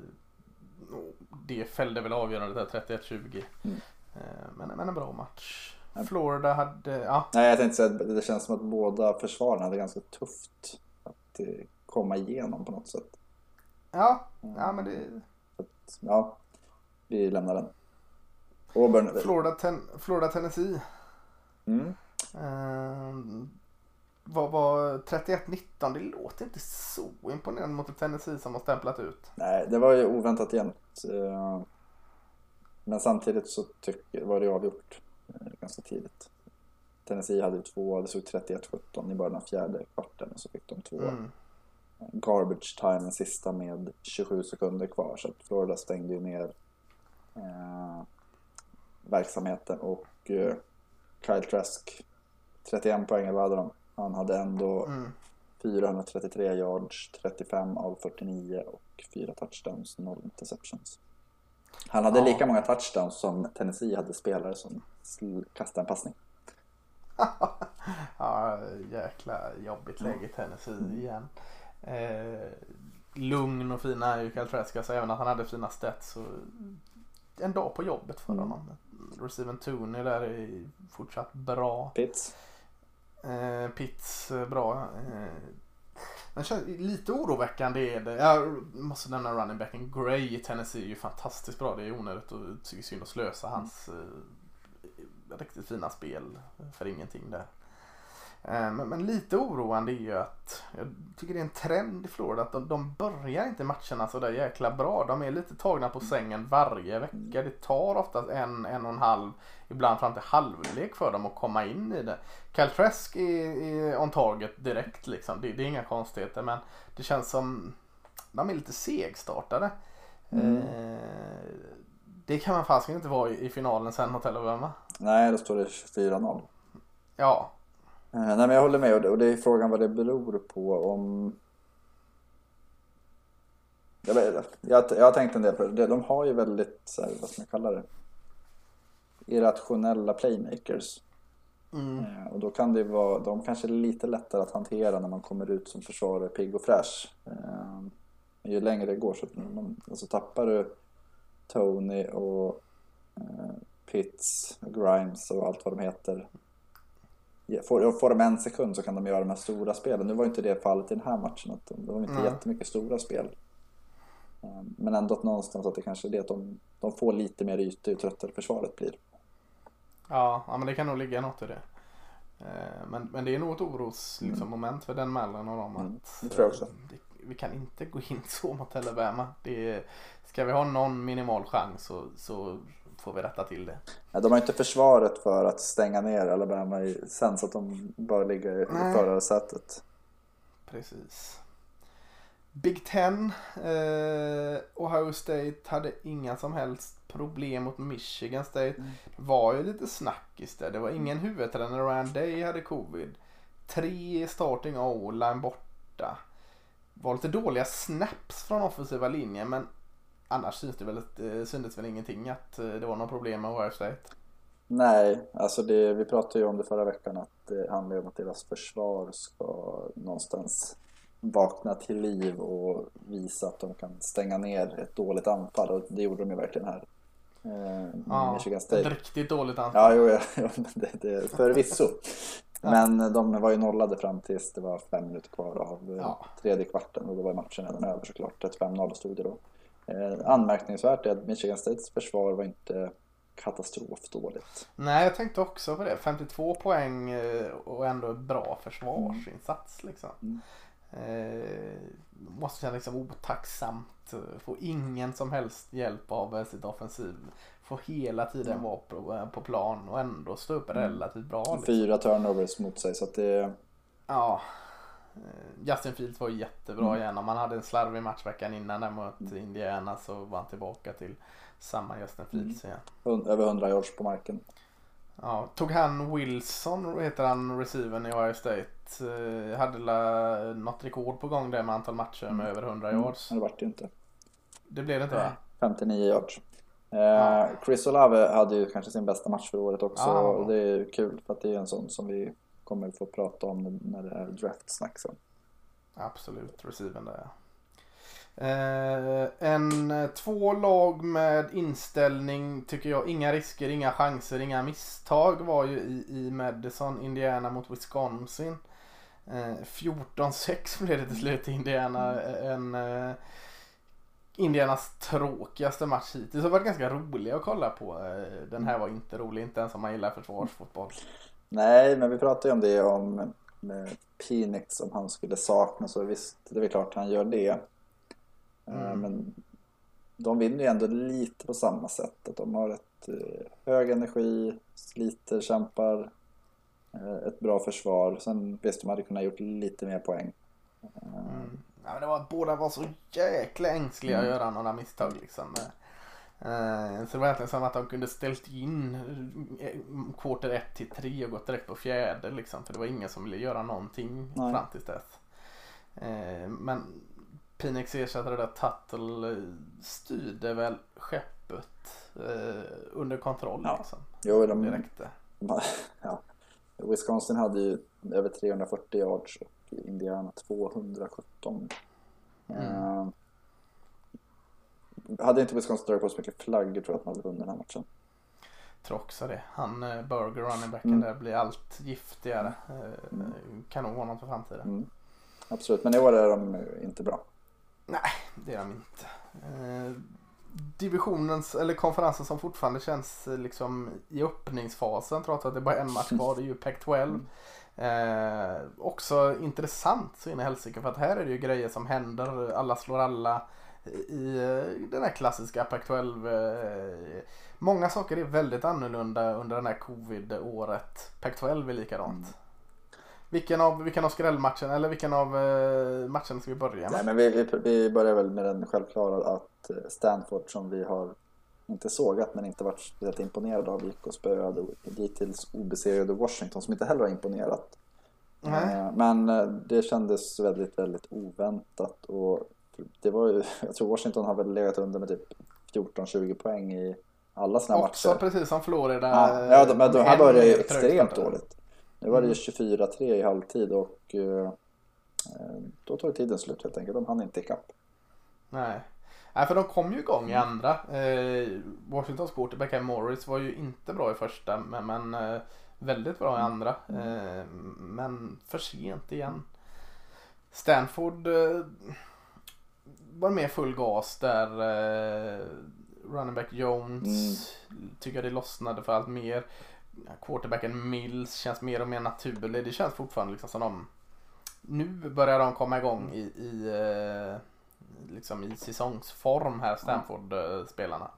det fällde väl avgörandet där 31-20. Mm. Eh, men, men en bra match. Florida hade, ja, Nej, jag tänkte säga att det känns som att båda försvararna hade ganska tufft att eh, komma igenom på något sätt. ja, ja men det Ja, vi lämnar den. Auburn. Florida, ten, Florida Tennessee. Mm. Eh, vad var 31-19? Det låter inte så imponerande mot ett Tennessee som har stämplat ut. Nej, det var ju oväntat jämnt. eh, Men samtidigt så tycker, var det avgjort eh, ganska tidigt. Tennessee hade ju två, det stod 31-17 i början av fjärde kvarten och så fick de två Mm. garbage time den sista med 27 sekunder kvar så att Florida stängde ju ner eh, verksamheten och eh, Kyle Trask 31 poäng eller hade de? Han hade ändå Mm. 433 yards, 35 av 49 och 4 touchdowns, 0 interceptions. Han hade Ja. lika många touchdowns som Tennessee hade spelare som kastade en passning. *laughs* ja, jäkla jobbigt läge i Tennessee igen. Eh, lugn och fina är ju Kyle Trask, alltså även att han hade fina stats. Så en dag på jobbet för Mm. honom. Receiven Tooney där är fortsatt bra. Pitts. Eh, Pitts eh, bra. Eh, men känns, lite oroväckande är det. Jag måste nämna running backen Gray i Tennessee är ju fantastiskt bra. Det är onödigt och tycker synd att slösa hans eh, riktigt fina spel för ingenting där. Eh, men, lite oroande är ju att jag tycker det är en trend i Florida att de, de börjar inte matcherna så där jäkla bra. De är lite tagna på sängen varje vecka. Det tar oftast en, en och en halv, ibland fram till halvlek för dem att komma in i det. Kyle Trask är, är on target direkt liksom. Det, det är inga konstigheter men det känns som de är lite segstartade. Mm. Eh, det kan man fasiken inte vara i, i finalen sen mot Alabama. Nej, då står det 24-0. Ja, Nej men jag håller med och det, är frågan vad det beror på om... Jag, vet, jag, jag har tänkt en del på det. De har ju väldigt, så här, vad ska man kalla det? Irrationella playmakers. mm. Eh, Och då kan det vara, de kanske är lite lättare att hantera när man kommer ut som försvarare pigg och fräsch. Eh, Men ju längre det går så man, alltså tappar du Tony och eh, Pitts, Grimes och allt vad de heter. Får, får de en sekund så kan de göra de här stora spelen. Nu var ju inte det fallet i den här matchen. Att de, det var inte Nej. jättemycket stora spel. Eh, Men ändå att någonstans att det kanske är det att de, de får lite mer yta ju tröttare försvaret blir. Ja, ja men det kan nog ligga något i det. Eh, Men, men det är nog ett oros liksom, moment för den Mallen och dem. Mm, det tror jag också. eh, Det, vi kan inte gå in *laughs* så mot Alabama. Det, är- ska vi ha någon minimal chans så, så får vi rätta till det. Ja, de har inte försvaret för att stänga ner Alabama i, sen så att de bör ligga i Nej. förarsätet. Precis. Big Ten. Eh, Ohio State hade inga som helst problem mot Michigan State. Mm. Det var ju lite snackis där. Det var ingen huvudtränare. Ryan Day hade covid. Tre starting O-line borta. var lite dåliga snaps från offensiva linjen men annars syns det väl, eh, syntes väl ingenting att eh, det var något problem med Ohio State. Nej, alltså det, vi pratade ju om det förra veckan att det handlar om att deras försvar ska någonstans vakna till liv och visa att de kan stänga ner ett dåligt anfall och det gjorde de ju verkligen här. Eh, Ja, ett riktigt dåligt anfall. Ja, jo, ja, *laughs* det, det, förvisso. Men de var ju nollade fram tills det var fem minuter kvar av eh, Ja. tredje kvarten och då var matchen redan över såklart. Ett 5-0 stod det då. Eh, anmärkningsvärt är att Michigan States försvar var inte katastrofdåligt. Nej, jag tänkte också på det. 52 poäng eh, och ändå bra försvarsinsats liksom. Mm. Eh, måste känna liksom otacksamt. eh, Få ingen som helst hjälp av sitt offensiv. Få hela tiden Mm. vara på, på plan och ändå stå upp relativt bra. Liksom. Fyra turnovers mot sig så att det... Ja. Eh, Justin Fields var jättebra Mm. igen. Om man hade en slarvig match veckan innan där mot Indiana så var han tillbaka till samma Justin Fields igen. Hund- Över 100 yards på marken. Ja, tog han Wilson, heter han, receiven i Ohio State? Eh, hade la något rekord på gång där med antal matcher med över 100 yards. Men det vart ju inte. Det blev det inte va? 59 yards. Eh, Ja. Chris Olave hade ju kanske sin bästa match för året också. Ja. och det är kul för att det är en sån som vi kommer få prata om när det är draftsnack sen. Absolut, receiven där ja. Eh, en, eh, två lag med inställning tycker jag, inga risker, inga chanser, inga misstag var ju i, i Madison, Indiana mot Wisconsin. Eh, 14-6 blev det till slut i Indiana. En, eh, Indianas tråkigaste match hittills. Det har varit ganska rolig att kolla på. Eh, den här var inte rolig, inte ens om man gillar försvarsfotboll. Nej, men vi pratade ju om det om med Penix om han skulle saknas så visst, det är väl klart han gör det. Eh, Mm. Men de vinner ju ändå lite på samma sätt. Att de har ett eh, hög energi, sliter, kämpar, eh, ett bra försvar. Sen visst, de hade kunnat gjort lite mer poäng. Mm. Ja, men det var, båda var så jäkla ängsliga att Mm. göra några misstag liksom. Eh, så det var egentligen som att de kunde ställt in eh, quarter 1 till 3 och gått direkt på fjärde liksom. För det var ingen som ville göra någonting Nej. fram tills dess. Eh, men Pinex ersättare där Tuttle eh, styrde väl skeppet eh, under kontroll Ja. liksom. Jo, de, räckte. *laughs* ja. Wisconsin hade ju över 340 yards och Indiana 217. Eh, hade inte Wisconsin dragit på så mycket flaggor tror jag att man hade vunnit den här matchen. tror också det. Han eh, Burger, running backen Mm. där, blir allt giftigare. Eh, Kan nog något för framtiden. Mm. Absolut, men i år är de inte bra. Det är de inte. Eh, divisionens, eller konferensen som fortfarande känns eh, liksom i öppningsfasen trots att det bara är en match *laughs* kvar, det är ju Pac-12. Eh, också intressant så in i helsike för att här är det ju grejer som händer, alla slår alla i eh, den här klassiska Pac-12. Eh, många saker är väldigt annorlunda under den här covid-året. Pac-12 är likadant. Mm. Vilken av, vilken av skrällmatchen eller vilken av eh, matcherna ska vi börja med? Nej, men vi, vi, vi börjar väl med den självklara att Stanford som vi har inte sågat men inte varit speciellt imponerade av gick och spöade dittills obesegrade Washington som inte heller har imponerat. Eh, Men det kändes väldigt, väldigt oväntat och det var *laughs* jag tror Washington har väl legat under med typ 14-20 poäng i alla sina Också matcher. precis som Florida. Ja, ja de, men de här började ju extremt dåligt. Nu var det ju Mm. 24-3 i halvtid och eh, eh, då tog tiden slut helt enkelt. De hann inte ikapp. Nej. Nej, för de kom ju igång i andra. Eh, Washingtons quarterback Morris var ju inte bra i första men, men eh, väldigt bra i andra. Eh, men för sent igen. Stanford eh, var med full gas där. Eh, running back Jones tycker jag det lossnade för allt mer. Quarterbacken Mills känns mer och mer naturlig. Det känns fortfarande liksom som de nu börjar de komma igång i, i eh, liksom i säsongsform här Stanford-spelarna.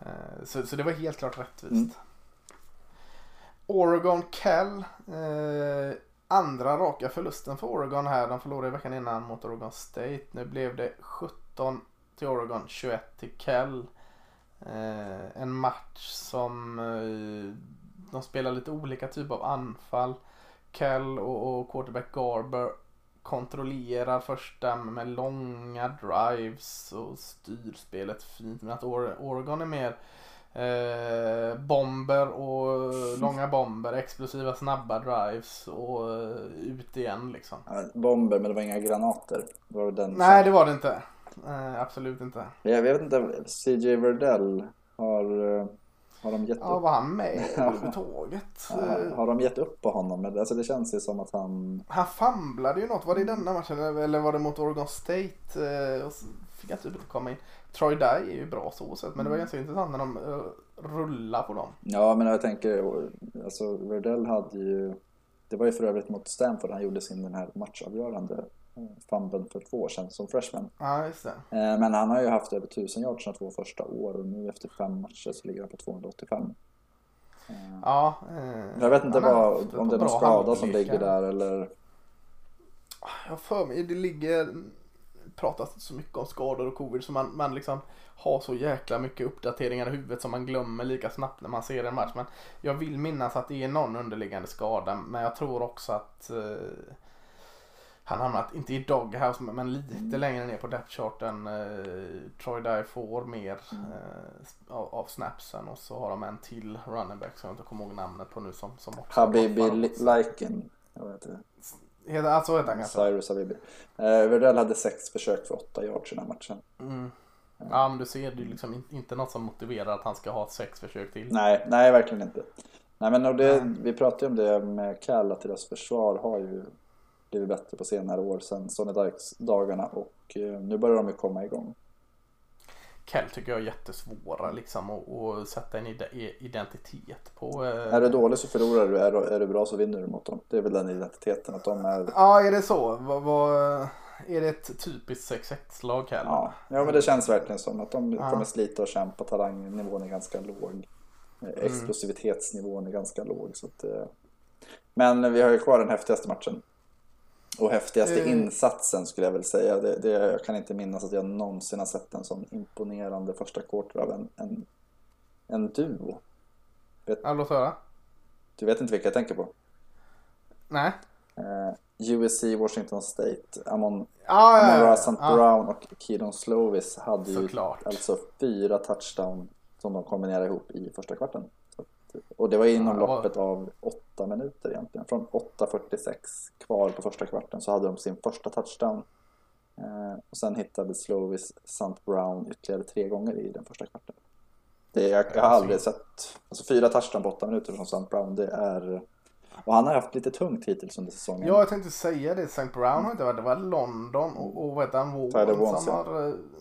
Eh, så, så det var helt klart rättvist. Mm. Oregon Cal. Eh, andra raka förlusten för Oregon här. De förlorade i veckan innan mot Oregon State. Nu blev det 17 till Oregon, 21 till Kell. Eh, en match som eh, de spelar lite olika typer av anfall. Kell och, och quarterback Garber kontrollerar första med långa drives och styr spelet fint. Men att Oregon är mer eh, bomber och långa bomber, explosiva snabba drives och eh, ut igen liksom. Ja, bomber, men det var inga granater. Det var den Nej det var det inte. Eh, absolut inte. Jag vet inte, CJ Verdell har, eh, har de gett Ja upp? var han med Ja. överhuvudtaget? Eh, *laughs* Ja, Har de gett upp på honom? Alltså det känns ju som att han... Han famlade ju något. Var det i denna matchen eller- eller var det mot Oregon State? Eh, fick jag typ inte komma in. Troy Dye är ju bra så sett men det var ganska intressant när de uh, rullar på dem. Ja, men jag tänker, alltså Verdell hade ju... Det var ju för övrigt mot Stanford han gjorde sin den här matchavgörande eh, fumble för två år sedan som freshman. Ja just det. Eh, Men han har ju haft över 1000 yards sina två första år och nu efter fem matcher så ligger han på 285. Eh, Ja, eh, Jag vet inte han vad, om det är någon skada som ligger där eller... jag för mig det ligger pratas så mycket om skador och covid så man, man liksom har så jäkla mycket uppdateringar i huvudet som man glömmer lika snabbt när man ser en match. Men jag vill minnas att det är någon underliggande skada men jag tror också att eh, han hamnat, inte i doghouse men lite mm. längre ner på depth charten. Eh, Troy Dye får mer mm. eh, av, av, snapsen och så har de en till running back som jag inte kommer ihåg namnet på nu som, som också Habibi Liken. Jag vet inte. Heter, alltså heter han kanske? Cyrus Habibi. Eh, Verdell hade sex försök för åtta yards i den här matchen. Mm. Ja men du ser, det är liksom inte något som motiverar att han ska ha sex försök till. Nej, nej verkligen inte. Nej men det, vi pratade ju om det med Cal att deras försvar har ju blivit bättre på senare år sedan Sonny Dykes dagarna och eh, nu börjar de ju komma igång. Kell tycker jag är jättesvåra liksom att sätta en identitet på. Eh, är du dålig så förlorar du, är du, är du bra så vinner du mot dem. Det är väl den identiteten att de är. Ja, är det så? Vad, vad, är det ett typiskt 6-6-lag Kell? Ja. ja, men det känns verkligen som att de ja. kommer slita och kämpa. Talangnivån är ganska låg. Mm. Explosivitetsnivån är ganska låg. Så att, eh, men vi har ju kvar den häftigaste matchen. Och häftigaste mm. insatsen skulle jag väl säga. Det, det, jag kan inte minnas att jag någonsin har sett en sån imponerande första quarter av en, en, en duo. Vet, ja, låt höra. Du vet inte vilka jag tänker på? Nej. Eh, USC Washington State. Amon, ah, Amon ja, ja, ja. Brown och Keaton Slovis hade ju Såklart. alltså fyra touchdown som de kombinerade ihop i första kvarten. Och det var inom ja, loppet av åtta minuter egentligen. Från 8.46 kvar på första kvarten så hade de sin första touchdown. Eh, och sen hittade Slovis Sant Brown ytterligare tre gånger i den första kvarten. Det, jag, jag har aldrig sett, alltså fyra touchdown på åtta minuter från Sant Brown, det är och han har haft lite tungt hittills under säsongen. Ja, jag tänkte säga det. St. Brown har inte varit, det var London och, och heter han, Warren som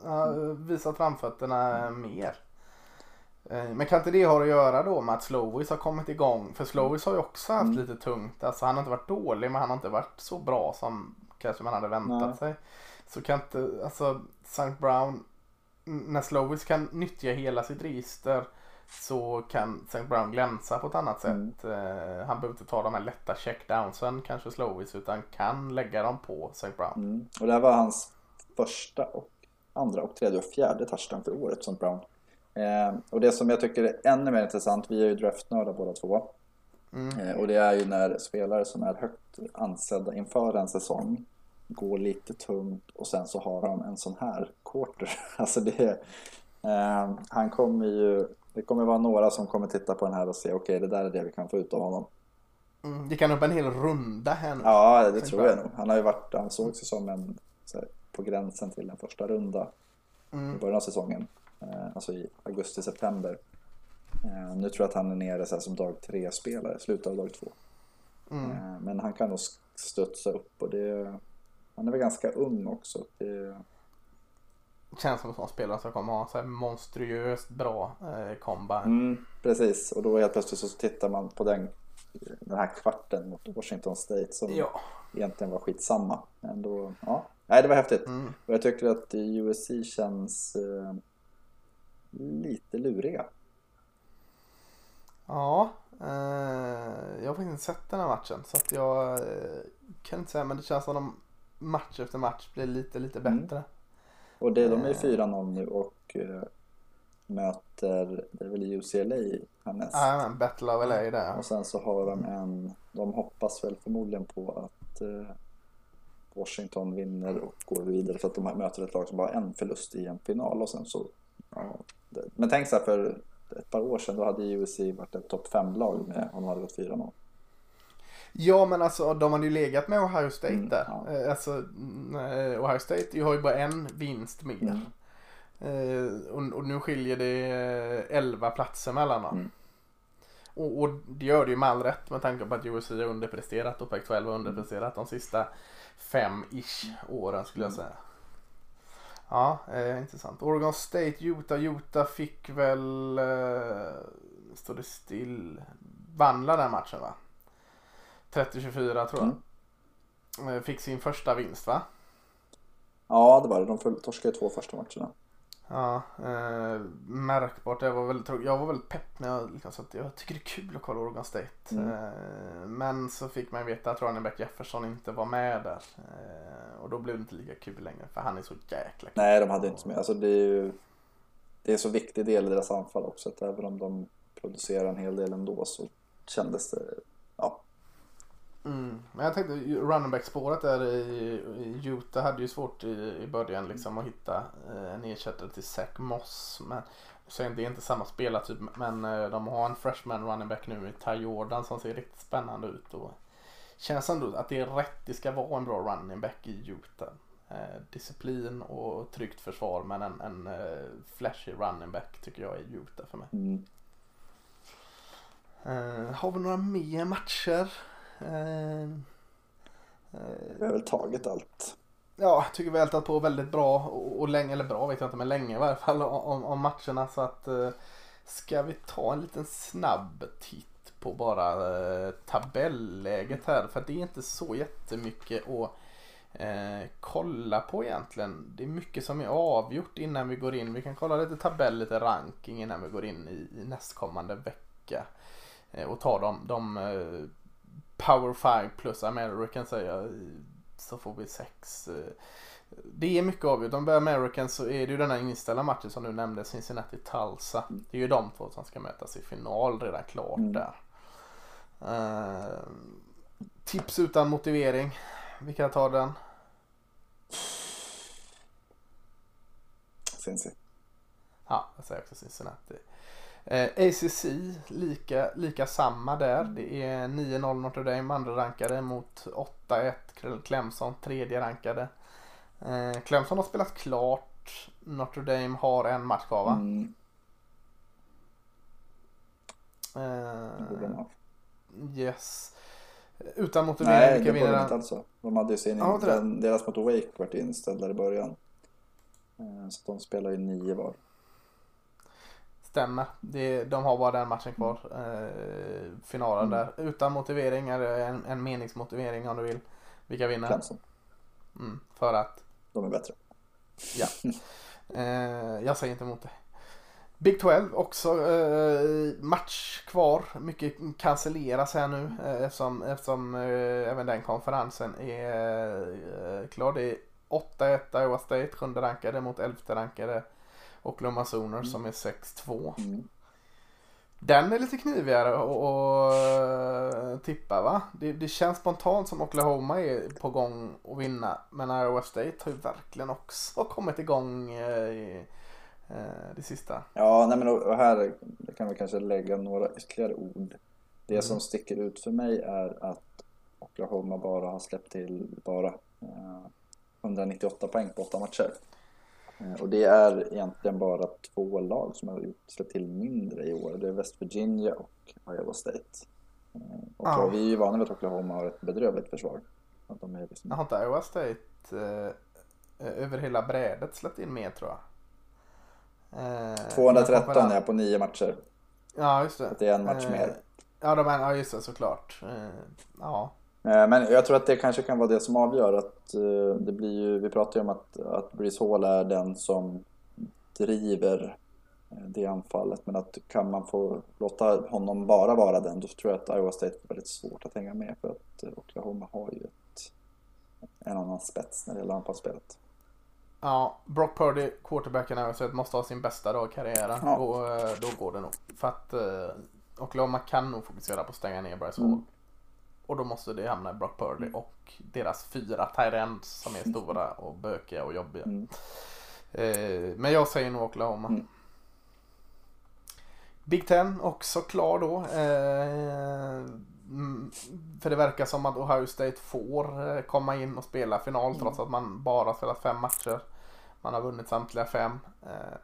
har uh, visat framfötterna mer. Eh, men kan inte det ha att göra då med att Slowis har kommit igång? För Slowis har ju också haft mm. lite tungt. Alltså han har inte varit dålig men han har inte varit så bra som kanske man hade väntat Nej. sig. Så kan inte, alltså St. Brown, när Slowis kan nyttja hela sitt register så kan St. Brown glänsa på ett annat mm. sätt. Mm. han behöver inte ta de här lätta checkdownsen kanske Slowis utan kan lägga dem på St. Brown. Mm. Och det här var hans första och andra och tredje och fjärde touchdown för året som Brown. Eh, och det som jag tycker är ännu mer intressant, vi är ju draftnördar båda två. Mm. Eh, och det är ju när spelare som är högt ansedda inför en säsong går lite tungt och sen så har de en sån här quarter. *laughs* Alltså det eh, Han kommer ju, det kommer vara några som kommer titta på den här och se okej okay, det där är det vi kan få ut av honom. Mm, det kan upp en hel runda här nu. Ja, det tror jag nog. Han har ju varit, han såg sig som en här, på gränsen till en första runda mm. i början av säsongen. Eh, alltså i augusti-september. Eh, nu tror jag att han är nere så som dag tre spelare, slutet av dag två. Mm. Eh, men han kan nog studsa upp och det, han är väl ganska ung också. Det, Känns som en sån spelare som kommer ha så monstruöst bra eh, comeback. Mm, precis, och då helt plötsligt så tittar man på den, den här kvarten mot Washington State som ja. egentligen var skitsamma. Men då, ja, nej det var häftigt. Mm. Och jag tycker att USC känns eh, lite luriga. Ja, eh, jag har faktiskt inte sett den här matchen så att jag eh, kan inte säga men det känns som att de match efter match blir lite lite mm. bättre. Mm. Och det, de är 4-0 eh. nu och eh, möter, det är väl UCLA härnäst? Ja, men Battle of LA där. Och sen så har de en, de hoppas väl förmodligen på att eh, Washington vinner och går vidare för att de möter ett lag som bara har en förlust i en final och sen så ja, men tänk så här för ett par år sedan då hade USC varit ett topp 5-lag med om de hade gått 4-0. Ja men alltså de hade ju legat med Ohio State mm, där. Ja. Eh, alltså eh, Ohio State har ju bara en vinst mer. Mm. Eh, och, och, nu skiljer det 11 platser mellan dem. Mm. Och, och, det gör det ju med all rätt med tanke på att USC har underpresterat och Pac-12 har underpresterat de sista fem-ish åren skulle jag mm. säga. Ja, eh, intressant. Oregon State, Utah. Utah fick väl, eh, står det still, vann den matchen va? 30-24 tror jag. Mm. Eh, fick sin första vinst va? Ja, det var det. De torskade två första matcherna. Ja, eh, märkbart. Jag var väldigt, jag var väldigt pepp när jag, liksom, så att jag tycker det är kul att kolla Oregon State. Mm. Eh, men så fick man veta att running back Jefferson inte var med där. Eh, och då blev det inte lika kul längre för han är så jäkla kul. Nej, de hade inte mycket. Alltså det är ju det är så viktig del i deras anfall också att även om de producerar en hel del ändå så kändes det, ja. Mm. Men jag tänkte running back spåret där i, Utah hade ju svårt i, i början liksom att hitta eh, en ersättare till Zach Moss. Men så det är inte samma spelartyp men eh, de har en freshman running back nu i Ty Jordan som ser riktigt spännande ut. Och känns ändå att det är rätt det ska vara en bra running back i Utah. Eh, disciplin och tryggt försvar men en, en flashy running back tycker jag är Utah för mig. Mm. Har vi några mer matcher? Eh, Vi har väl tagit allt. Ja, jag tycker vi har ältat på väldigt bra och, och länge, eller bra vet jag inte, men länge i varje fall om, om matcherna. Så att eh, ska vi ta en liten snabb titt på bara eh, tabelläget här. För det är inte så jättemycket att eh, kolla på egentligen. Det är mycket som är avgjort innan vi går in. Vi kan kolla lite tabell, lite ranking innan vi går in i, i nästkommande vecka. Eh, och ta de, de eh, Power 5 plus American säger jag. Så får vi sex. eh, Det är mycket avgjort. Om vi börjar American så är det ju den här inställda matchen som du nämnde, Cincinnati-Tulsa. Det är ju de två som ska mötas i final redan klart Mm. där. Eh, tips utan motivering. Vi kan ta den. Cincy. Ja, jag säger också Cincinnati. Eh, ACC, lika, lika samma där. Det är 9-0 Notre Dame, andra rankade mot 8-1 Clemson, tredje rankade. Eh, Clemson har spelat klart. Notre Dame har en match kvar va? Mm, Eh, yes. Utan motivering, Nej, vilka det vinner de den? inte alltså. De hade ju sin, Ja, den, deras mot Wake vart inställd där i början. Eh, Så de spelar ju nio var. Stämmer. Det, de har bara den matchen kvar. Eh, finalen Mm. där. Utan motivering, eller en, en meningsmotivering om du vill. Vilka vinner? Clemson. Mm, för att, De är bättre. ja. *laughs* eh, jag säger inte emot det. Big 12 också eh, match kvar. Mycket cancelleras här nu eh, eftersom, eftersom eh, även den konferensen är eh, klar. Det är 8-1 Iowa State, sjunde rankade mot elfte rankade Oklahoma Sooners som är 6-2. Mm. Den är lite knivigare att att tippa va? Det, det känns spontant som Oklahoma är på gång att vinna. Men Iowa State har ju verkligen också kommit igång eh, i, eh, det sista. Ja, nej men och här kan vi kanske lägga några ytterligare ord. Det Mm. som sticker ut för mig är att Oklahoma bara har släppt till bara eh, 198 poäng på åtta matcher. Eh, Och det är egentligen bara två lag som har gjort- släppt till mindre i år. Det är West Virginia och Iowa State. Eh, Och Ja. vi är ju vana vid att Oklahoma har ett bedrövligt försvar. Att de är liksom... Har inte Iowa State eh, över hela brädet släppt in mer tror jag. Eh, 213 men- är på nio matcher. Ja just det. Att det är en match Eh, mer. Ja, de är, ja just det såklart. Eh, ja. Eh, Men jag tror att det kanske kan vara det som avgör att eh, det blir ju, vi pratar ju om att, att Breeze Hall är den som driver eh, det anfallet men att kan man få låta honom bara vara den då tror jag att Iowa State får väldigt svårt att hänga med för att Oklahoma har ju ett, en annan spets när det gäller anfallsspelet. Ja, Brock Purdy, quarterbacken Iowa State, måste ha sin bästa dag i karriären. Ja. Då, då går det nog. För att Oklahoma kan nog fokusera på att stänga ner Bryce Hall. Mm. Och då måste det hamna i Brock Purdy och deras fyra Tyrends som är *laughs* stora och bökiga och jobbiga. Mm. Eh, men jag säger nog Oklahoma. Mm. Big Ten också klar då. Eh, mm, för det verkar som att Ohio State får eh, komma in och spela final Mm. trots att man bara spelat fem matcher. Man har vunnit samtliga fem. Eh,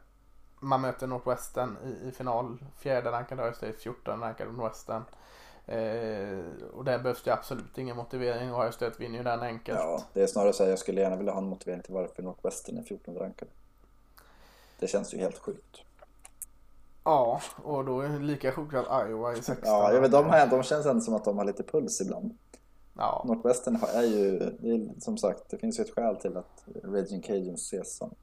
man möter Northwestern i, i final. Fjärde rankade Ohio State, 14 rankade Northwestern. Eh, och där behövs det absolut ingen motivering. Ohio State vinner ju den enkelt. Ja, det är snarare så här, jag skulle gärna vilja ha en motivering till varför Northwestern är 14 rankade. Det känns ju helt sjukt. Ja, och då är det lika sjukt att Iowa är 16. Ja, jag vet, de, här, de känns ändå som att de har lite puls ibland. Ja, Northwestern är ju, som sagt, det finns ju ett skäl till att Raging Cajuns ses som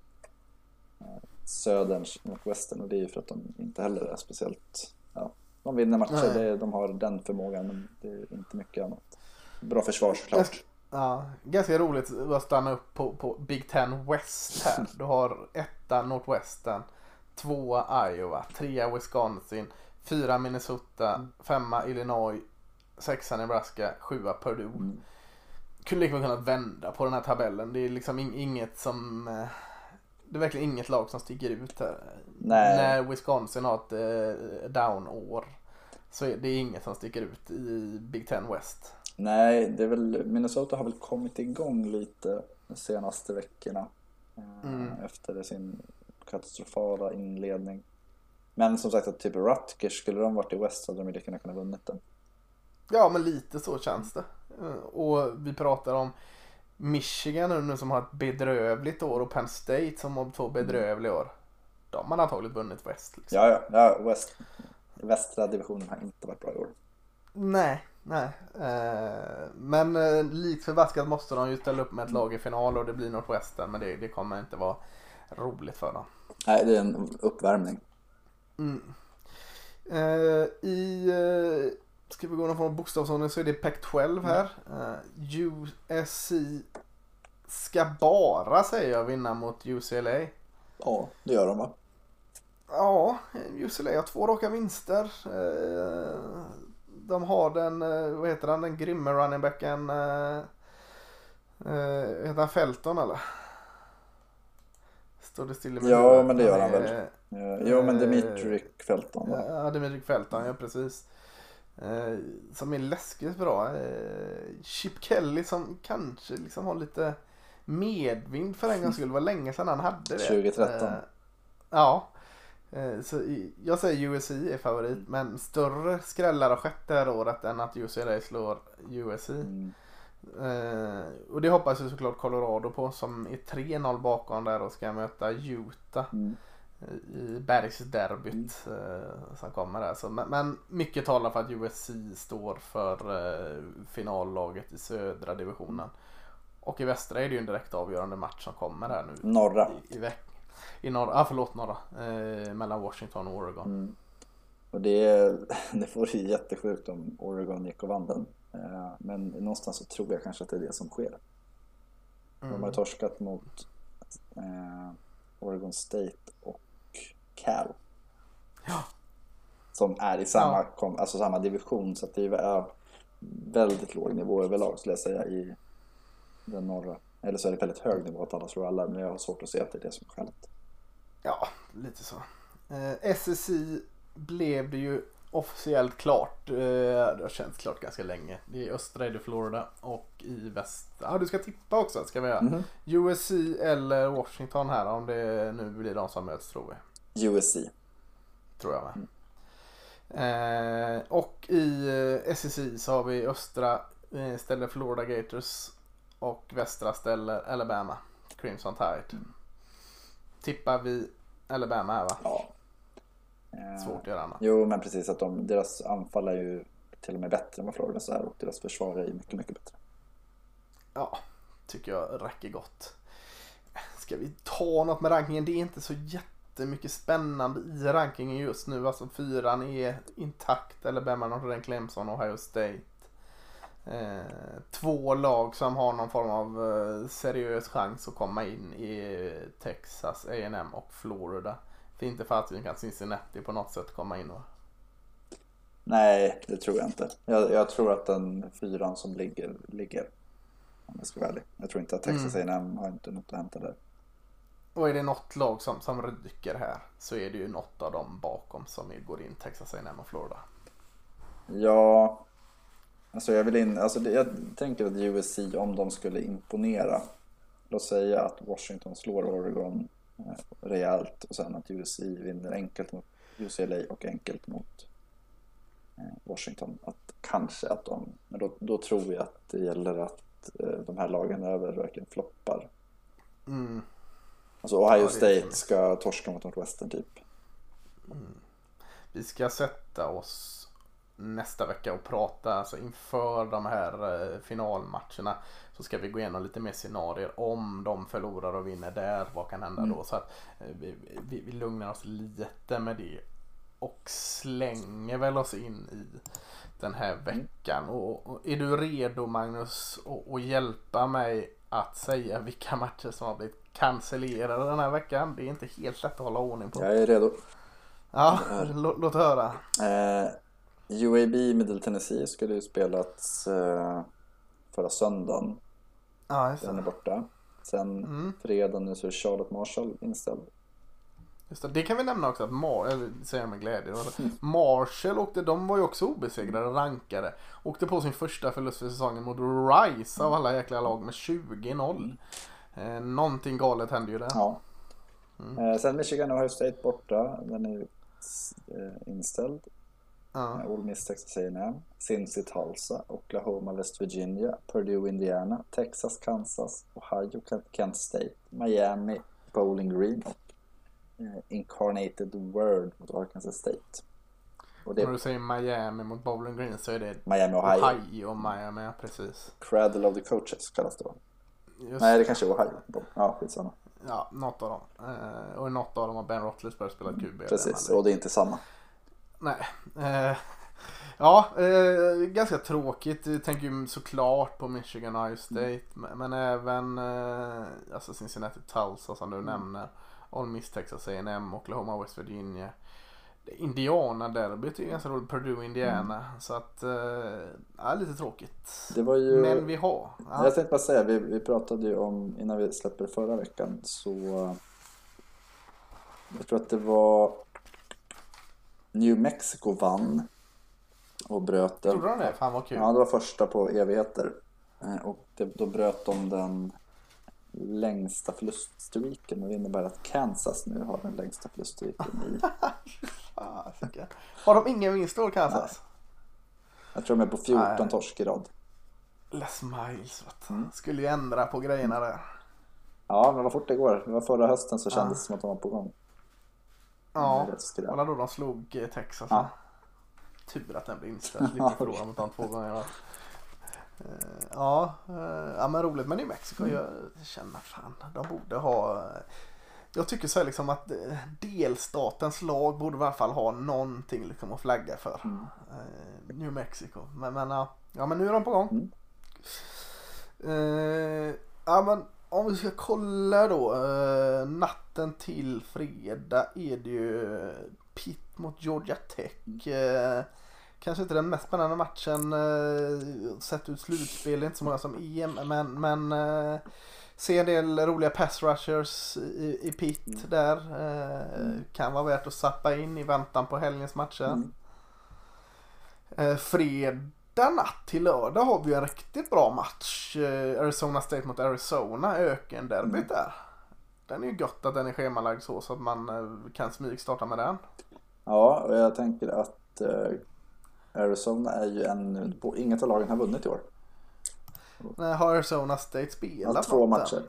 eh, söderns Northwestern och det är ju för att de inte heller är speciellt, ja, de vinner matcher, det, de har den förmågan men det är inte mycket annat. Bra försvar såklart. Ja, ganska roligt att stanna upp på, på Big Ten West här. *laughs* Du har etta Northwestern, tvåa Iowa, trea Wisconsin, fyra Minnesota, femma Illinois, sexa Nebraska, sjua Purdue. Mm. Kunde lika väl kunnat vända på den här tabellen. Det är liksom in- inget som... eh, Det är verkligen inget lag som sticker ut här. Nej. När Wisconsin har ett eh, down-år så är det inget som sticker ut i Big Ten West. Nej, det är väl, Minnesota har väl kommit igång lite de senaste veckorna. eh, Mm. Efter sin katastrofala inledning. Men som sagt att typ Rutgers, skulle de varit i West så hade de ju lika gärna kunnat vunnit den. Ja, men lite så känns det. Eh, Och vi pratar om Michigan nu, nu som har ett bedrövligt år och Penn State som har två bedrövliga år. De har antagligen vunnit West. Liksom. Ja, ja, ja West, västra divisionen har inte varit bra i år. Nej, nej. Eh, men eh, likt förbaskat måste de ju ställa upp med ett lag i final och det blir Northwestern. Men det, det kommer inte vara roligt för dem. Nej, det är en uppvärmning. Mm. Eh, I, eh, ska vi gå någon form av bokstavsordning så är det Pac-12 här. Eh, USC ska bara säger jag vinna mot UCLA. Ja, det gör de va? Ja, UCLA har två raka vinster. Eh, De har den, eh, vad heter han, den grymme runningbacken. eh, Heter han Felton eller? Står det still i min Ja, men det gör han väl. Jo, men Dimitri Felton va? Ja, Dimitri Felton, ja precis. Som är läskigt bra. Chip Kelly som kanske liksom har lite medvind för en gångs skull. Det var länge sedan han hade det. 2013. Eh, ja. Eh, så jag säger USC är favorit. Men större skrällar har skett det här året än att UCLA slår USC. Mm. Eh, och det hoppas ju såklart Colorado på som är 3-0 bakom där och ska möta Utah Mm. i bergsderbyt eh, som kommer där. Så, men, men mycket talar för att USC står för eh, finallaget i södra divisionen. Och i västra är det ju en direkt avgörande match som kommer här nu Norra. i, i veck- I norra, ah, förlåt norra. Eh, mellan Washington och Oregon. Mm. Och det, *laughs* det vore ju jättesjukt om Oregon gick och vann den. Eh, Men någonstans så tror jag kanske att det är det som sker. De har Mm. torskat mot eh, Oregon State och Cal. Ja. Som är i samma, Ja. kom, alltså samma division så att det är väldigt låg nivå överlag skulle jag säga i den norra. Eller så är det väldigt hög nivå att alla slår alla men jag har svårt att se att det är det som är skälet. Ja, lite så. Eh, SSI blev det ju officiellt klart. Eh, det har känts klart ganska länge. Det är östra är det Florida och i väst. Ja, du ska tippa också ska vi göra. Mhm. USC eller Washington här om det nu blir de som möts tror vi. USC. Tror jag med. Eh, och i eh, SEC så har vi östra eh, ställer Florida Gators och västra ställer Alabama Crimson Tide. Tippar vi Alabama här va? Ja. Eh, Svårt att göra annat. Jo men precis att de, deras anfall är ju till och med bättre än vad Floridas är och deras försvar är ju mycket mycket bättre. Ja, tycker jag räcker gott. Ska vi ta något med rankingen? Det är inte så jättemycket spännande i rankingen just nu. Alltså fyran är intakt. Alabama, Notre Dame, Clemson, Ohio State. Eh, två lag som har någon form av eh, seriös chans att komma in i Texas, A&M och Florida. För inte för att vi kan Cincinnati på något sätt komma in och Nej, det tror jag inte. Jag, jag tror att den fyran som ligger, ligger. Om jag ska vara ärlig. Jag tror inte att Texas A&M har inte något att hämta där. Och är det något lag som, som ryker här så är det ju något av dem bakom som är- går in Texas A&M och Florida. Ja, alltså jag vill in, alltså det, jag tänker att USC om de skulle imponera. Låt säga att Washington slår Oregon eh, rejält och sen att USC vinner enkelt mot UCLA och enkelt mot eh, Washington. Att kanske att de, men då, då tror jag att det gäller att eh, de här lagen över verkligen floppar. Mm. Alltså Ohio Ja, State ska torska mot Northwestern typ. Vi ska sätta oss nästa vecka och prata alltså inför de här eh, finalmatcherna. Så ska vi gå igenom lite mer scenarier om de förlorar och vinner där. Vad kan hända Mm. då? Så att eh, vi, vi, vi lugnar oss lite med det. Och slänger väl oss in i den här veckan. Och, och är du redo Magnus att- hjälpa mig att säga vilka matcher som har blivit cancellerade den här veckan? Det är inte helt lätt att hålla ordning på. Jag är redo. Ja, lå- låt höra. Eh, UAB Middle Tennessee skulle ju spelats eh, förra söndagen. Ja, just Den är borta. Sen Mm. fredag nu så är Charlotte Marshall inställd. Just det. det kan vi nämna också att Mar- eller säger jag med glädje. då. Marshall åkte, de var ju också obesegrade, rankade. Åkte på sin första förlust för säsongen mot Rice av alla jäkla lag med 20-0. Eh, någonting galet hände ju där. Ja. Mm. Eh, sen Michigan Ohio State borta. Den är eh, inställd. Ja. Ole Miss Texas A&M, Cincy Tulsa, Oklahoma West Virginia, Purdue Indiana, Texas Kansas, Ohio Kent- State, Miami Bowling Green och eh, Incarnated Word mot Arkansas State. Och det När är du säger Miami mot Bowling Green så är det Miami Ohio. Ohio och Miami, precis. Cradle of the Coaches kallas det va? Just, Nej det kanske är Ohio. Ja skitsamma. Ja, något av dem. Eh, och något av dem har Ben Roethlisberger spelat QB. Precis, och det är inte samma. Nej. Eh, ja, eh, ganska tråkigt. Jag tänker ju såklart på Michigan Ohio State. Men, men även eh, alltså Cincinnati Tulsa som du nämner. Ole Miss Texas A&M Oklahoma West Virginia. Indiana-derbyt är ju ganska roligt. Purdue Indiana. Så att, eh, ja, lite tråkigt. Det var ju... Men vi har. Ja. Jag tänkte bara säga, vi, vi pratade ju om, innan vi släpper förra veckan så Jag tror att det var New Mexico vann och bröt den. Gjorde de det? Fan vad kul. Ja, det var första på evigheter. Eh, Och det, då bröt de den längsta förluststreaken och det innebär att Kansas nu har den längsta förluststreaken i. *laughs* Har de ingen vinst då Kansas? jag tror de är på 14 Nej. torsk i rad. Les Miles vet. Mm. Skulle ju ändra på grejerna där. Ja, men vad fort det går. Det var förra hösten så kändes det som att de var på gång. Ja. Det. Kolla då de slog eh, Texas. Ja. Tur att den blev inställd. Slipper förlora mot dem två gånger. Eh, Ja, eh, ja men roligt. Men i Mexiko, Mm. jag känner fan, de borde ha jag tycker så här liksom att delstatens lag borde i alla fall ha någonting liksom att flagga för. Mm. New Mexico. Men, men, ja. men nu är de på gång. Mm. Ja men om vi ska kolla då. Eh, natten till fredag är det ju Pitt mot Georgia Tech. Eh, kanske inte den mest spännande matchen eh, sett ut slutspel. Det är inte så många som EM. Men, men eh, se en del roliga pass rushers i, i Pitt där. Eh, Kan vara värt att sappa in i väntan på helgens matcher. Mm. Fredag natt till lördag har vi en riktigt bra match. Eh, Arizona State mot Arizona, ökenderbyt där. Den är ju gött att den är schemalagd så, så att man eh, kan smygstarta med den. Ja, och jag tänker att eh, Arizona är ju på, inget av lagen har vunnit i år. Nej, har Arizona State spelat Ja, två matcher.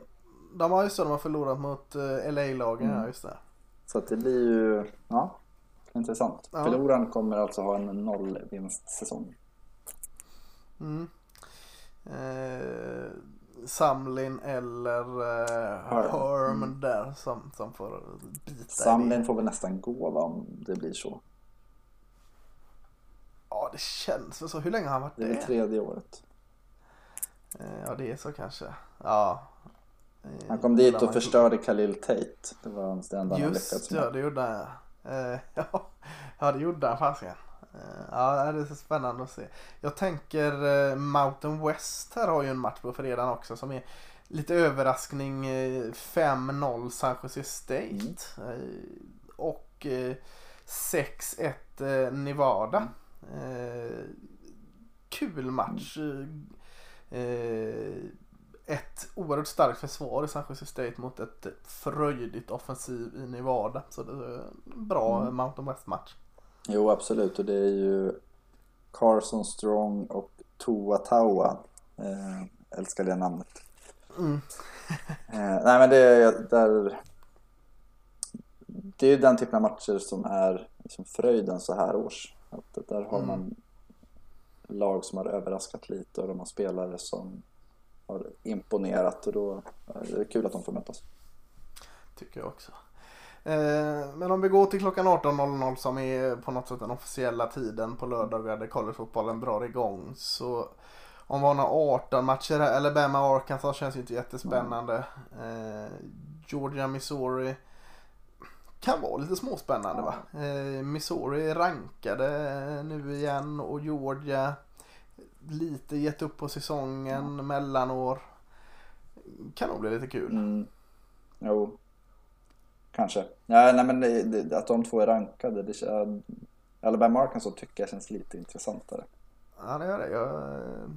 De har ju så, de har förlorat mot LA-lagen, Mm. ja just det. Så att det blir ju, ja, intressant. Ja. Förloraren kommer alltså ha en nollvinstsäsong. Mm. Eh, Samlin eller eh, Herm. Mm. där som, som får bita. Samlin får väl nästan gå va, om det blir så. Ja, det känns väl så. Hur länge har han varit Det är det? väl tredje året. Eh, Ja, det är så kanske. Ja. Han kom dit och förstörde Khalil Tate. Det var det enda han lyckats Just med. ja, det gjorde han. Eh, *laughs* Ja, ja det gjorde han fasiken. Eh, Ja, det är så spännande att se. Jag tänker eh, Mountain West här har ju en match på fredagen också som är lite överraskning. eh, 5-0 San Jose State. Eh, Och eh, 6-1 eh, Nevada. Eh, Kul match. Eh, Ett oerhört starkt försvar i San Jose State mot ett fröjdigt offensiv i Nevada. Så det är en bra Mm. Mountain West-match. Jo, absolut. Och det är ju Carson Strong och Tua Taua. Eh, älskar det namnet. Mm. *laughs* Eh, nej, men det är där. Det är ju den typen av matcher som är liksom fröjden så här års. Att där har Mm. man lag som har överraskat lite och de har spelare som har imponerat och då är det kul att de får mötas. Tycker jag också. Eh, men om vi går till klockan 18.00 som är på något sätt den officiella tiden på lördagar där collegefotbollen drar igång. Så om vi har några 18 matcher här, Alabama Arkansas känns ju inte jättespännande. Eh, Georgia Missouri kan vara lite småspännande va. Eh, Missouri rankade nu igen och Georgia lite gett upp på säsongen, mellanår. Kan nog bli lite kul. Mm. Jo, kanske. Ja, nej, men det, det, att de två är rankade, det, Alabama Arkansas tycker jag känns lite intressantare. Ja, det gör det. Jag eh,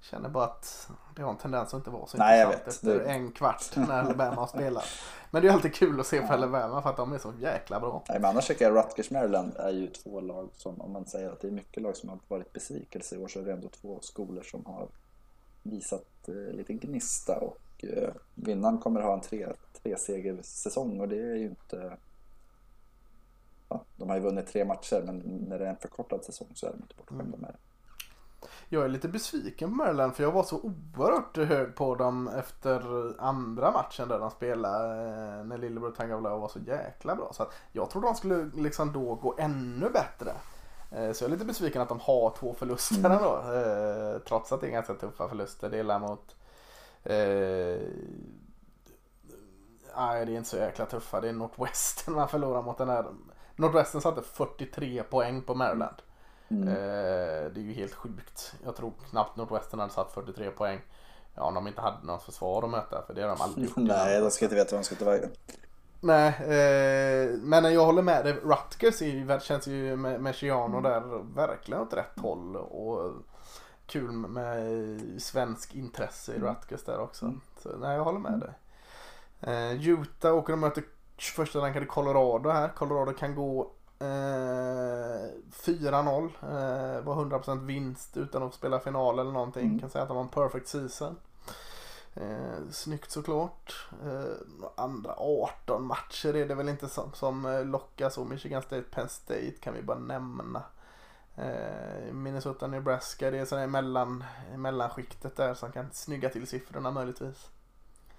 känner bara att det har en tendens att inte vara så Nej, intressant efter Det- en kvart när *laughs* Alabama har spelat. Men det är alltid kul att se på Alabama för att de är så jäkla bra. Nej, men annars tycker jag Rutgers Maryland är ju två lag som, om man säger att det är mycket lag som har varit besvikelse i år, så är det ändå två skolor som har visat eh, lite gnista och eh, vinnaren kommer ha en tre, tre säsong och det är ju inte ja, de har ju vunnit tre matcher men när det är en förkortad säsong så är de inte bortskämda med det. Jag är lite besviken på Maryland för jag var så oerhört hög på dem efter andra matchen där de spelade eh, när Lillebror Tagovailoa var så jäkla bra. Så jag trodde de skulle liksom då gå ännu bättre. Eh, Så jag är lite besviken att de har två förluster Mm. ändå. eh, Trots att det är ganska tuffa förluster. Det är mot eh, Nej det är inte så jäkla tuffa. Det är Northwestern man förlorar mot den här. Northwestern satte 43 poäng på Maryland. Mm. Eh, det är ju helt sjukt. Jag tror knappt Northwestern hade satt 43 poäng. Ja, om de inte hade något försvar att möta, för det har de aldrig gjort. Nej, de ska inte veta vad de ska ta vägen. Nej, eh, men jag håller med dig. Rutgers är känns ju med, med Chiano Mm. där verkligen åt rätt håll. Och kul med svensk intresse i Mm. Rutgers där också. Så, nej, jag håller med dig. Eh, Utah åker och möter första rankade Colorado här. Colorado kan gå eh, 4-0. Eh, var 100% vinst utan att spela final eller någonting. Mm. Kan säga att de har en perfect season. Eh, snyggt såklart. Eh, andra 18 matcher är det väl inte som, som eh, lockar så. Michigan State, Penn State kan vi bara nämna. Eh, Minnesota, Nebraska, det är sådär mellan, mellanskiktet där som kan snygga till siffrorna möjligtvis.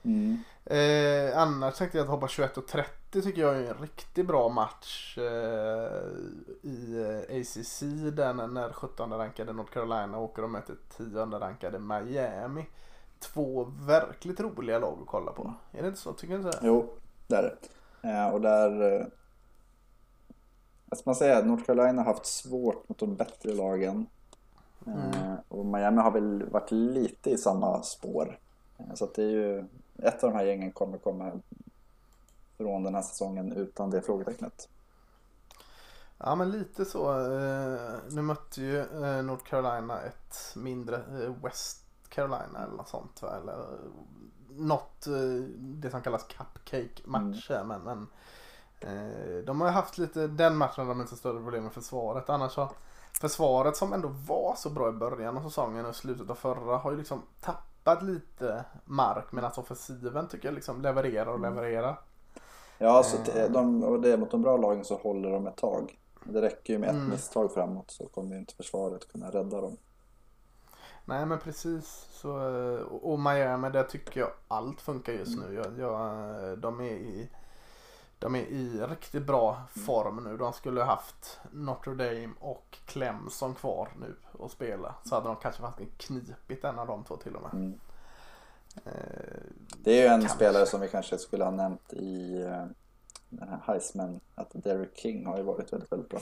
Mm. Eh, annars tänkte jag att hoppa 21 och 30 tycker jag är en riktigt bra match eh, i eh, ACC där när- när 17 rankade North Carolina åker och möter 10 rankade Miami. Två verkligt roliga lag att kolla på. Är det inte så? Tycker du inte det? Jo, det är det. Eh, och där... Eh, ska man säga? North Carolina har haft svårt mot de bättre lagen. Eh, och Miami har väl varit lite i samma spår. Eh, så att det är ju... Ett av de här gängen kommer komma från den här säsongen utan det frågetecknet. Ja men lite så. Eh, nu mötte ju eh, North Carolina ett mindre eh, West Carolina eller något sånt. Va? Eller något, det som kallas cupcake-matcher. Men, men eh, de har ju haft lite, den matchen har de inte så större problem med försvaret. Annars har försvaret som ändå var så bra i början av säsongen och slutet av förra har ju liksom tappat lite mark medan offensiven tycker jag liksom levererar och levererar. Ja, så t- de, och det, mot de bra lagen så håller de ett tag. Det räcker ju med ett Mm. misstag framåt så kommer ju inte försvaret kunna rädda dem. Nej men precis. Så, eh, och och Miami där tycker jag allt funkar just nu. Jag, jag, de, är i, de är i riktigt bra form nu. De skulle ha haft Notre Dame och Clemson kvar nu och spela. Så hade de kanske haft en knipigt en av de två till och med. Mm. Eh, Det är ju en Kanske. spelare som vi kanske skulle ha nämnt i eh, den här Heisman, att Derek King har ju varit väldigt, väldigt bra.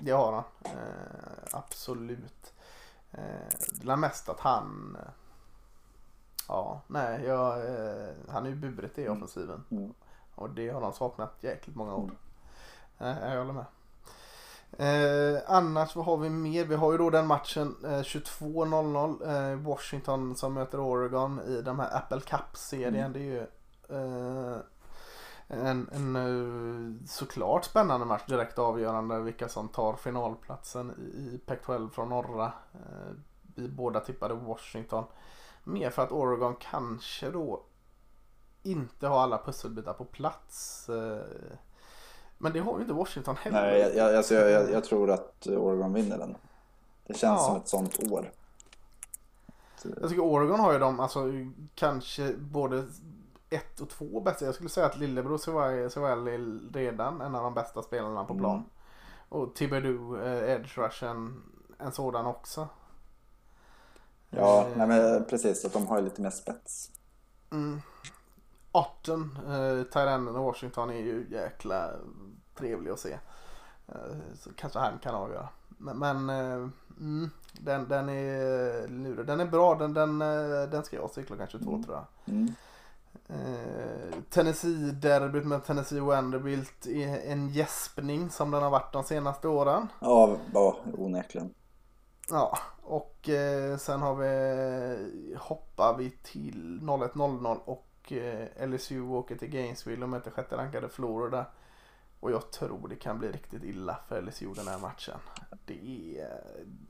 det har han. Eh, absolut. Eh, det är mest att han Ja, nej, jag, eh, han är ju buret i offensiven. Mm. Och det har de saknat jäkligt många år. Mm. Eh, jag håller med. Eh, annars vad har vi mer? Vi har ju då den matchen eh, 22.00. Eh, Washington som möter Oregon i de här Apple Cup-serien. Mm. Det är ju eh, en, en eh, såklart spännande match. Direkt avgörande vilka som tar finalplatsen i, i Pac-12 från norra. Eh, vi båda tippade Washington. Mer för att Oregon kanske då inte har alla pusselbitar på plats. Eh, Men det har ju inte Washington heller. Nej, jag, jag, alltså jag, jag, tror att Oregon vinner den. Det känns Ja. som ett sånt år. Jag tycker Oregon har ju de, alltså kanske både ett och två bästa. Jag skulle säga att lillebror Sewell Sewell är redan en av de bästa spelarna på plan. Mm. Och Thibodeau, eh, edge rushen, en sådan också. Ja, Eh, nej men precis. Att de har ju lite mer spets. Mm. Otten, eh, Tyrenden i Washington är ju jäkla trevlig att se. Eh, så kanske han kan avgöra. Men, men eh, mm, den, den är lurig. Den är bra, den, den, eh, den ska jag se klockan 22 Mm. tror jag. Mm. Eh, Tennessee-derbyt med Tennessee Vanderbilt är en gäspning som den har varit de senaste åren. Ja, ja, onekligen. Ja, och eh, sen har vi hoppar vi till 01.00 och eh, LSU åker till Gainesville och möter sjätte rankade Florida. Och jag tror det kan bli riktigt illa för LSU den här matchen. Det är,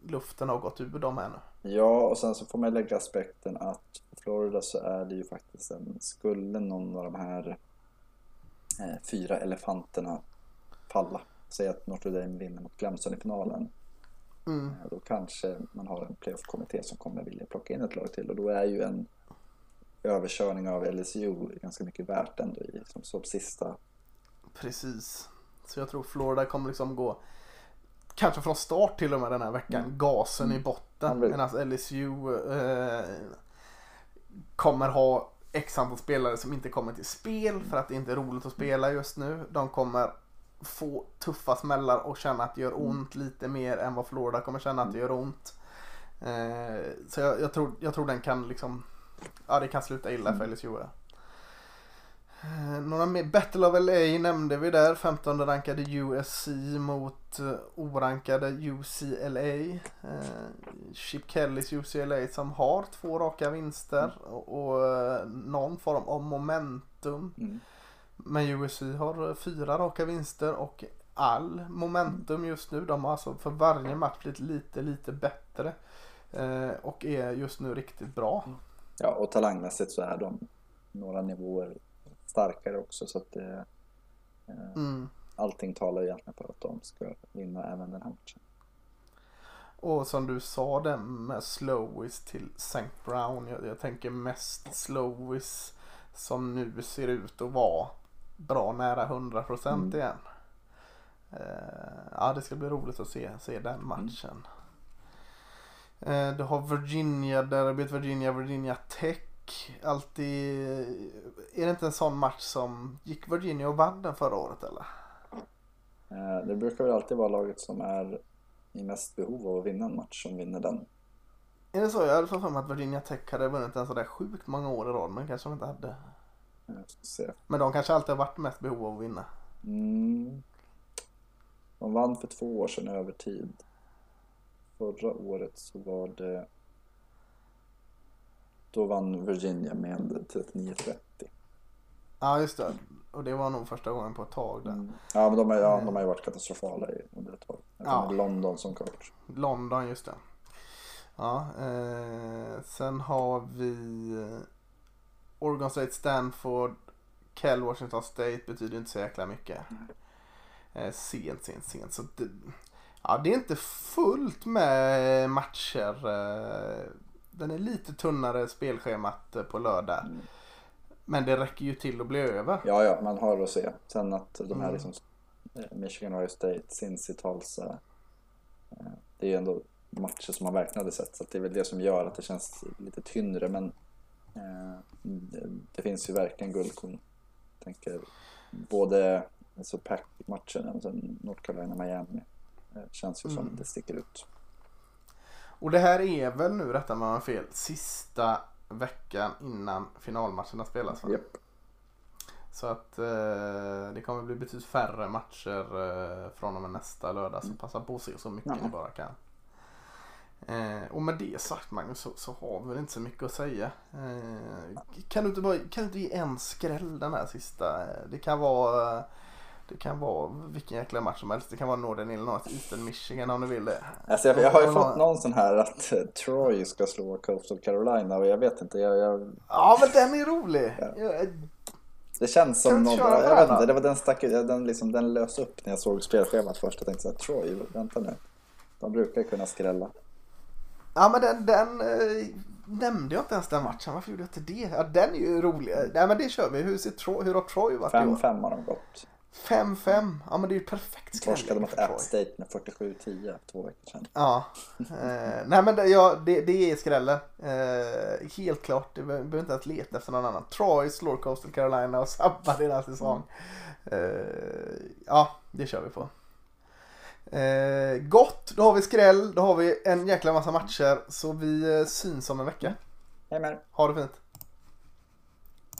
luften har gått ur dem här nu. Ja, och sen så får man lägga aspekten att Florida så är det ju faktiskt en, skulle någon av de här eh, fyra elefanterna falla, säg att Notre Dame vinner mot Clemson i finalen, Mm. eh, då kanske man har en playoff-kommitté som kommer vilja plocka in ett lag till och då är ju en överkörning av LSU ganska mycket värt ändå i som, som sista. Precis. Så jag tror Florida kommer liksom gå Kanske från start till och med den här veckan. Gasen i botten. Men- Medan LSU eh, kommer ha x antal spelare som inte kommer till spel för att det inte är roligt att spela just nu. De kommer få tuffa smällar och känna att det gör ont lite mer än vad Florida kommer känna att det gör ont. Eh, så jag, jag, tror, jag tror den kan liksom Ja det kan sluta illa för LSU. Ja. Eh, Några mer, Battle of LA nämnde vi där. 15 rankade USC mot eh, orankade UCLA. Eh, Chip Kellys UCLA som har två raka vinster och, och någon form av momentum. Mm. Men USC har fyra raka vinster och all momentum just nu. De har alltså för varje match blivit lite, lite bättre. Och är just nu riktigt bra. Ja, och talangmässigt så är de några nivåer starkare också så att det, eh, Mm. allting talar egentligen för att de ska vinna även den här matchen. Och som du sa det med Slowis till St. Brown. Jag, jag tänker mest Slowis som nu ser ut att vara bra nära 100% Mm. igen. Eh, ja det ska bli roligt att se, se den matchen. Eh, du har Virginia derbyt, Virginia, Virginia Tech. Alltid, är det inte en sån match som, gick Virginia och vann den förra året eller? Eh, Det brukar väl alltid vara laget som är i mest behov av att vinna en match som vinner den. Är det så? Jag hade för mig att Virginia Tech hade vunnit en sådär sjukt många år i rad men kanske de inte hade. Eh. Men de kanske alltid har varit mest behov av att vinna. Mm. De vann för två år sedan över tid. Förra året så var det då vann Virginia med 39-30. Ja just det. Och det var nog första gången på ett tag där. Mm. Ja men de, är, ja, de har ju varit katastrofala i, under ett tag. Ja. London som coach. London just det. Ja, eh, sen har vi eh, Oregon State, Stanford, Cal Washington State betyder inte så jäkla mycket. Eh, sent, sent, sent. Så det, ja, det är inte fullt med matcher. Eh, den är lite tunnare spelschemat eh, på lördag. Mm. Men det räcker ju till att bli över. Ja, ja, man har att se. Sen att de här Mm. liksom, eh, Michigan, Ohio State, Cincy, Tulsa. Det är ju ändå matcher som man verkligen hade sett. Så att det är väl det som gör att det känns lite tyngre. Men eh, det, det finns ju verkligen guldkorn. Tänker både alltså Pack-matchen och sen North Carolina, Miami. Eh, känns ju som Mm. det sticker ut. Och det här är väl nu, rätta mig om jag fel, sista veckan innan finalmatcherna spelas va? Japp. Så att eh, det kommer bli betydligt färre matcher eh, från och med nästa lördag. Så passa på att se så mycket Mm. Ni bara kan. Eh, och med det sagt Magnus så, så har vi väl inte så mycket att säga. Eh, kan, du inte bara, kan du inte ge en skräll den här sista? Det kan vara eh, det kan vara vilken jäkla match som helst. Det kan vara Northern Illinois, Eastern Michigan om du vill det. Alltså jag, jag har ju Och- fått någon sån här att eh, Troy ska slå Coastal Carolina och jag vet inte. Jag, jag, Ja men den är rolig. Ja. Jag, Det känns som någon, jag vet inte, det var den stack, den, liksom, den lös upp när jag såg spelschemat först. Jag tänkte såhär, Troy, vänta nu. De brukar kunna skrälla. Ja men den, den eh, nämnde jag inte ens den matchen. Varför gjorde jag inte det? Ja, den är ju rolig. Nej men det kör vi. Hur, ser Troy, hur har Troy varit i år? 5-5 har de gått. 5-5. Ja men det är ju perfekt skräll Torskade mot. App State med 47-10 två veckor sedan. Ja. Eh, nej men det, ja, det, det är skrällen. Eh, helt klart. Du be- behöver inte ens leta efter någon annan. Troy slår Coastal Carolina och sabbar deras säsong. Eh, ja, det kör vi på. Eh, gott, då har vi skräll. Då har vi en jäkla massa matcher. Så vi eh, syns om en vecka. Er. Ha det fint.